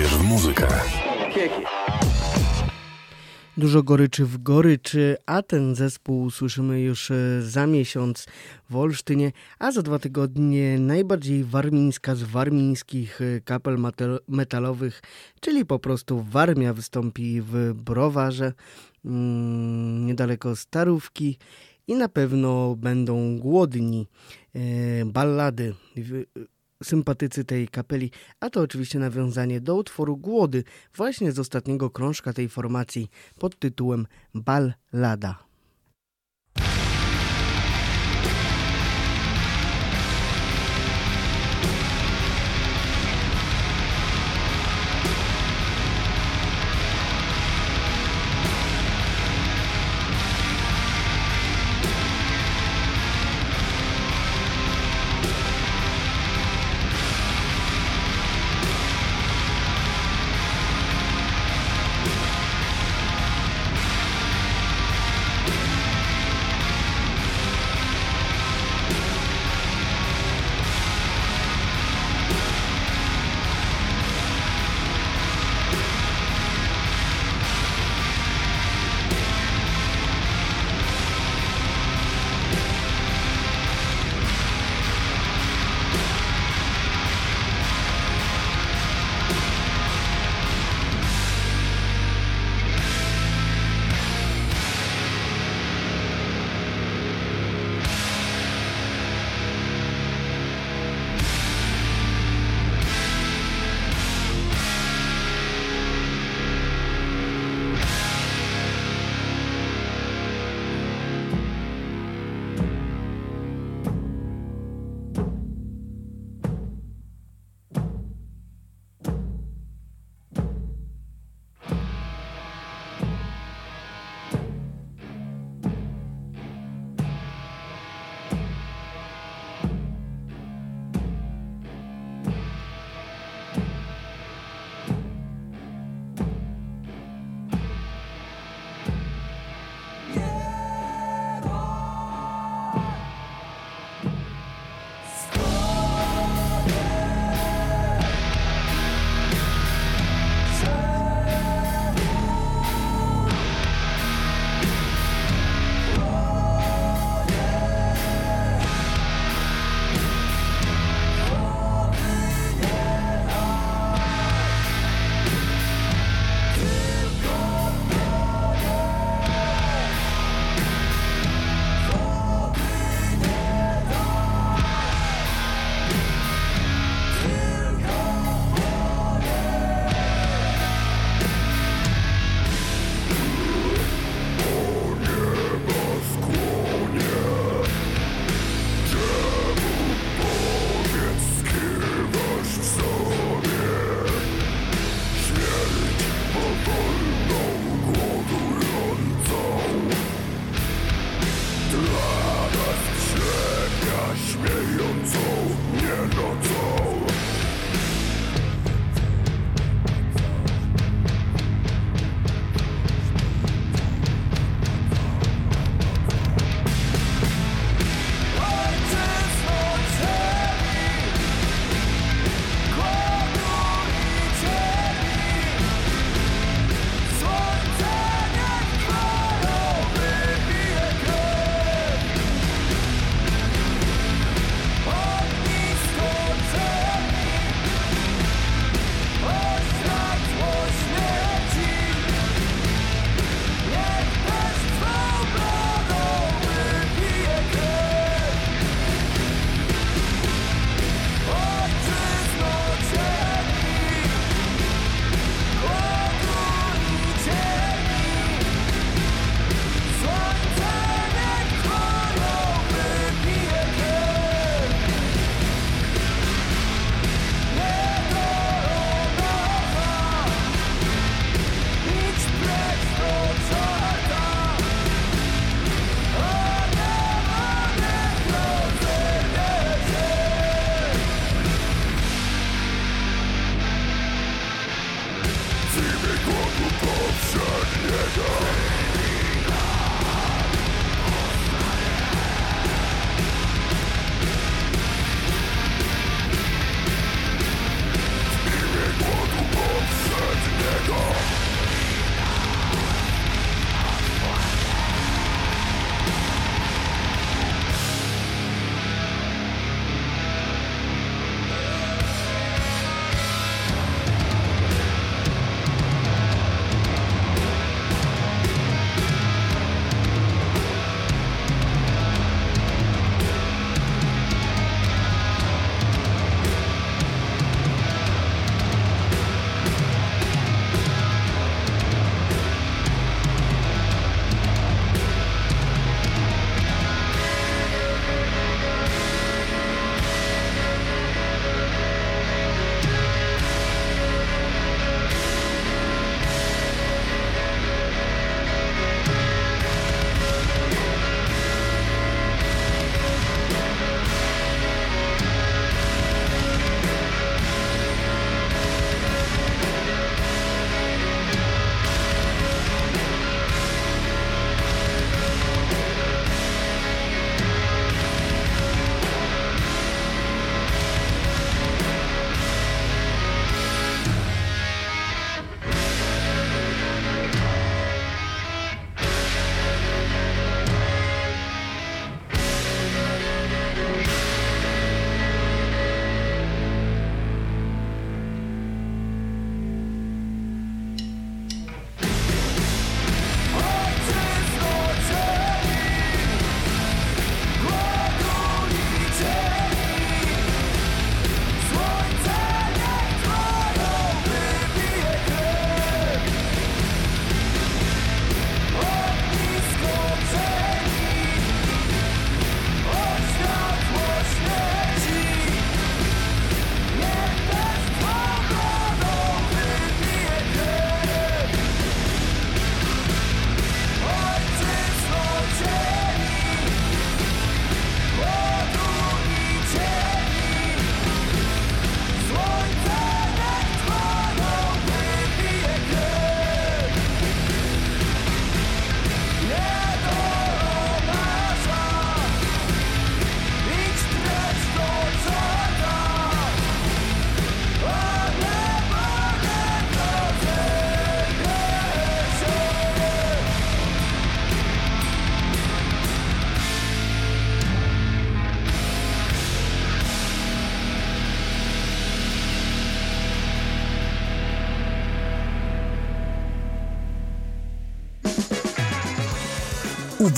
Uwierz w muzykę. Dużo goryczy w goryczy, a ten zespół słyszymy już e, za miesiąc w Olsztynie, a za dwa tygodnie najbardziej warmińska z warmińskich e, kapel metalowych, czyli po prostu Warmia wystąpi w Browarze, mm, niedaleko Starówki i na pewno będą głodni e, ballady sympatycy tej kapeli, a to oczywiście nawiązanie do utworu Głody, właśnie z ostatniego krążka tej formacji pod tytułem Ballada.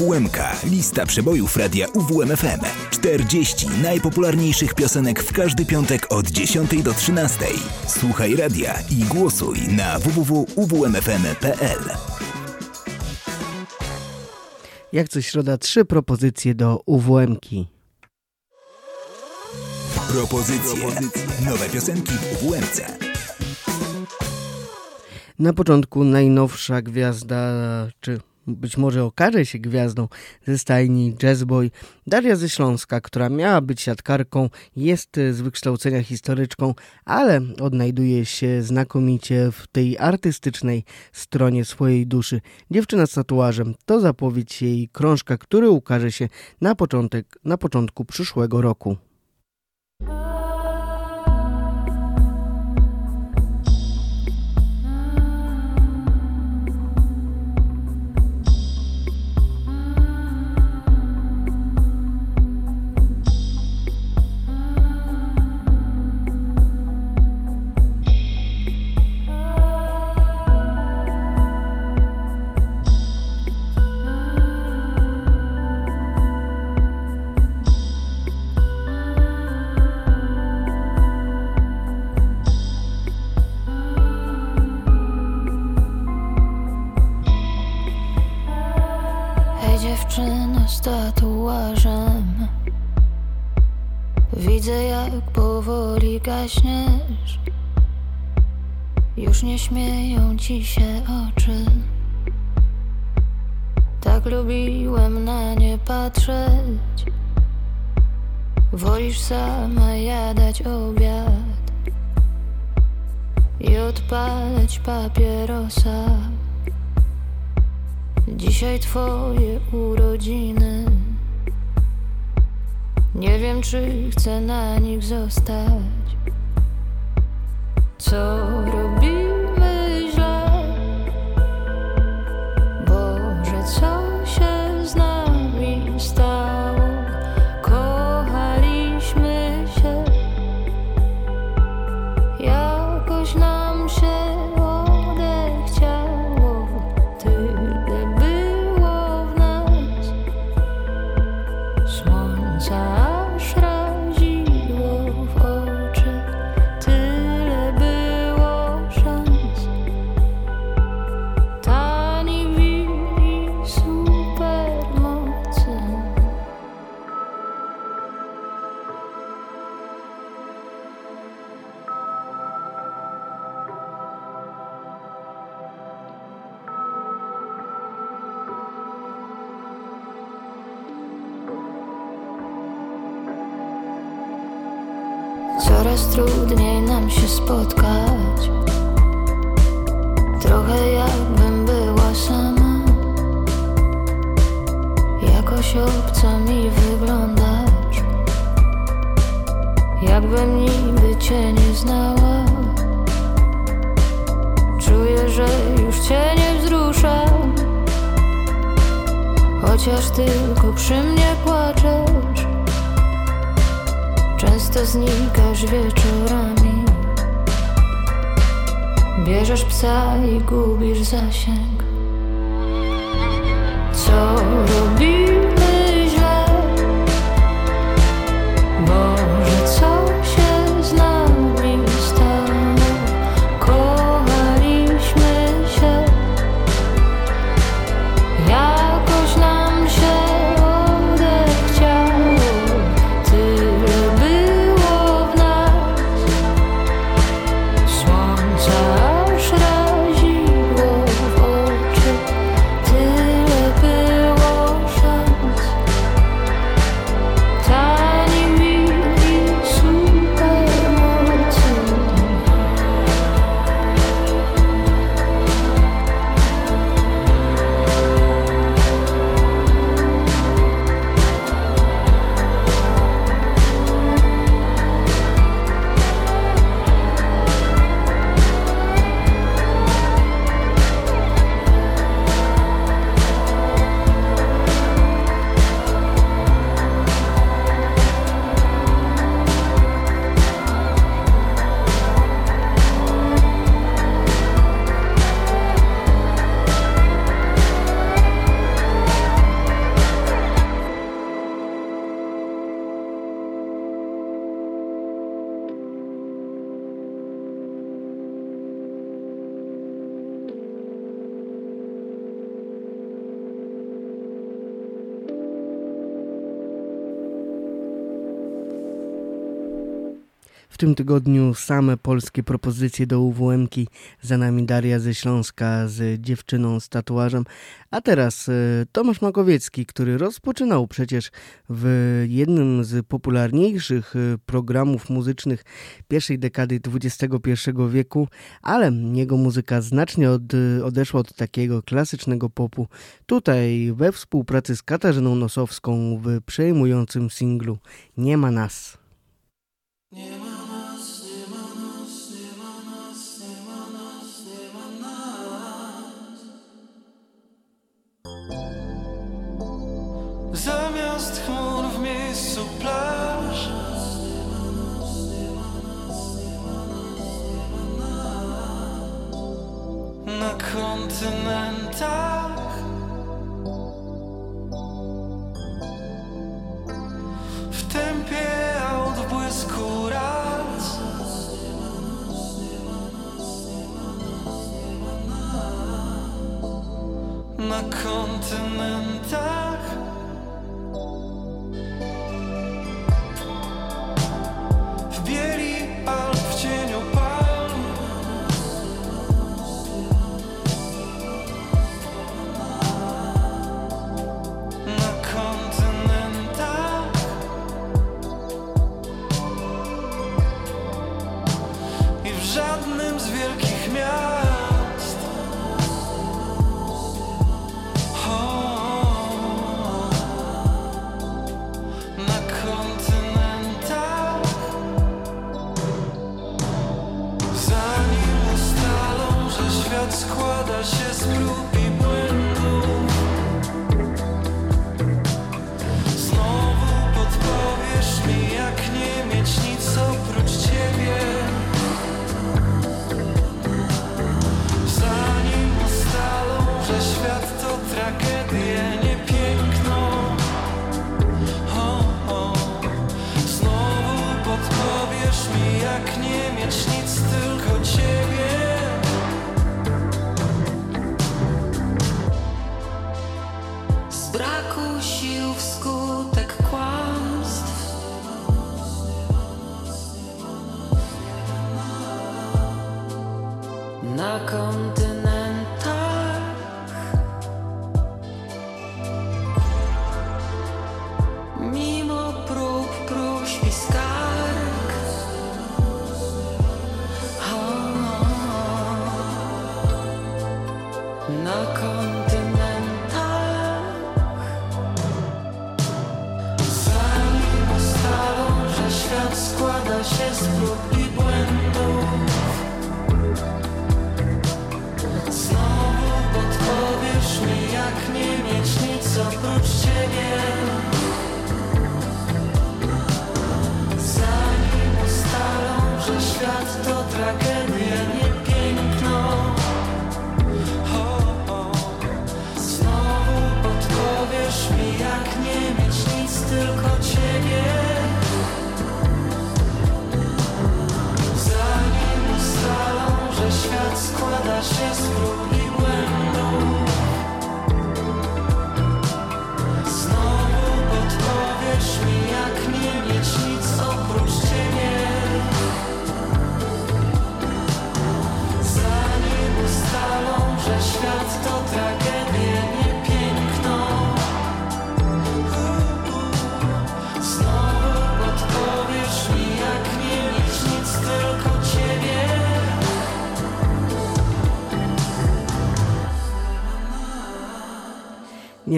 UWMK. Lista przebojów radia UWMFM. 40 najpopularniejszych piosenek w każdy piątek od 10 do 13. Słuchaj radia i głosuj na www.uwmfm.pl. Jak co środa, trzy propozycje do UWM-ki. Propozycje. Nowe piosenki w UWMC. Na początku najnowsza gwiazda, czy być może okaże się gwiazdą ze stajni Jazzboy Daria ze Śląska, która miała być siatkarką, jest z wykształcenia historyczką, ale odnajduje się znakomicie w tej artystycznej stronie swojej duszy. Dziewczyna z tatuażem to zapowiedź jej krążka, który ukaże się na, początek, na początku przyszłego roku. Widzę jak powoli gaśniesz. Już nie śmieją ci się oczy. Tak lubiłem na nie patrzeć. Wolisz sama jadać obiad I odpalać papierosa. Dzisiaj twoje urodziny Nie wiem czy chcę na nich zostać. Co robimy Chociaż tylko przy mnie płaczesz. Często znikasz wieczorami. Bierzesz psa i gubisz zasięg. Co robimy tym tygodniu same polskie propozycje do UWM-ki. Za nami Daria ze Śląska z dziewczyną z tatuażem. A teraz e, Tomasz Makowiecki, który rozpoczynał przecież w jednym z popularniejszych e, programów muzycznych pierwszej dekady XXI wieku, ale jego muzyka znacznie od, odeszła od takiego klasycznego popu. Tutaj we współpracy z Katarzyną Nosowską w przejmującym singlu Nie ma nas. Nie ma miejscu. Na kontynentach. W tempie odbłysku raz. Na kontynentach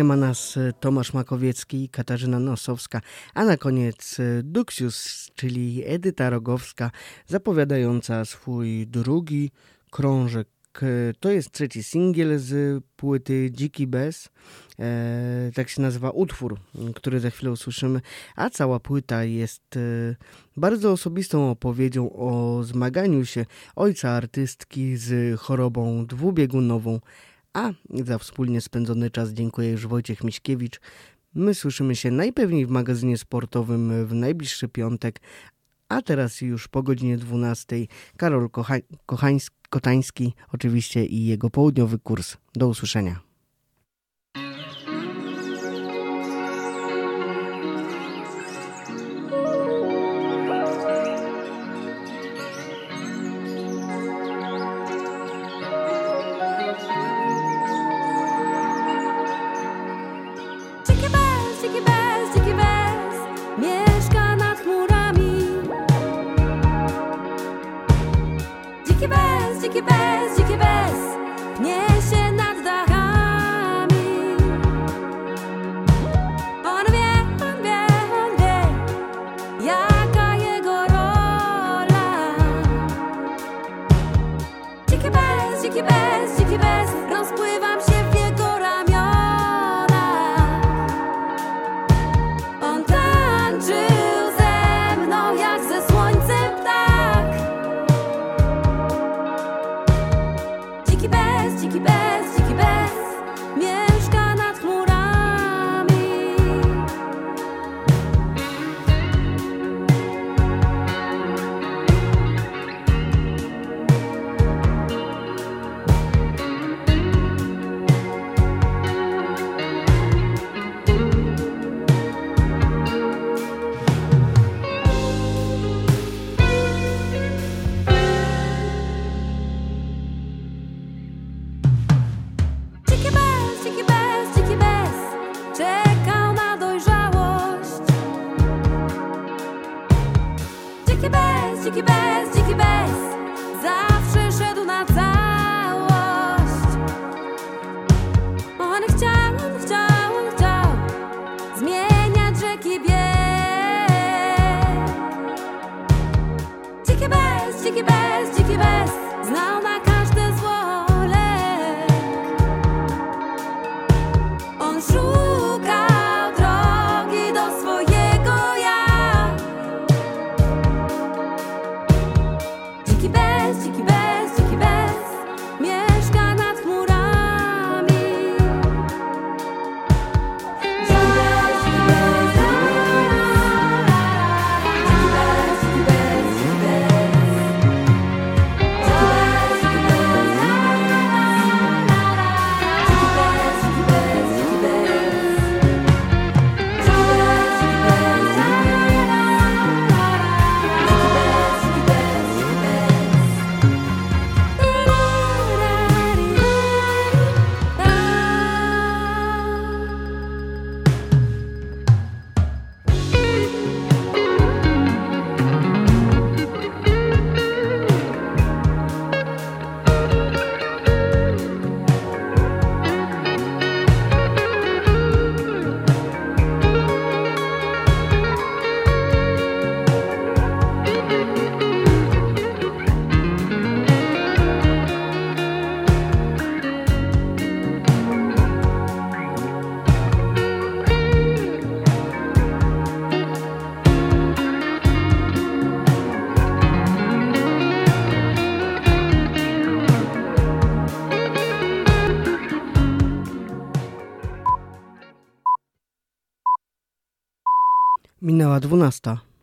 Ma nas e, Tomasz Makowiecki i Katarzyna Nosowska, a na koniec e, Duxius, czyli Edyta Rogowska, zapowiadająca swój drugi krążek. E, To jest trzeci singiel z płyty Dziki Bez. E, tak się nazywa utwór, który za chwilę usłyszymy, a cała płyta jest bardzo osobistą opowieścią o zmaganiu się ojca artystki z chorobą dwubiegunową a za wspólnie spędzony czas dziękuję już Wojciech Miśkiewicz. My słyszymy się najpewniej w magazynie sportowym w najbliższy piątek, a teraz już po godzinie 12 Karol Kocha Kochańs Kotański oczywiście i jego południowy kurs. Do usłyszenia. Minęła dwunasta.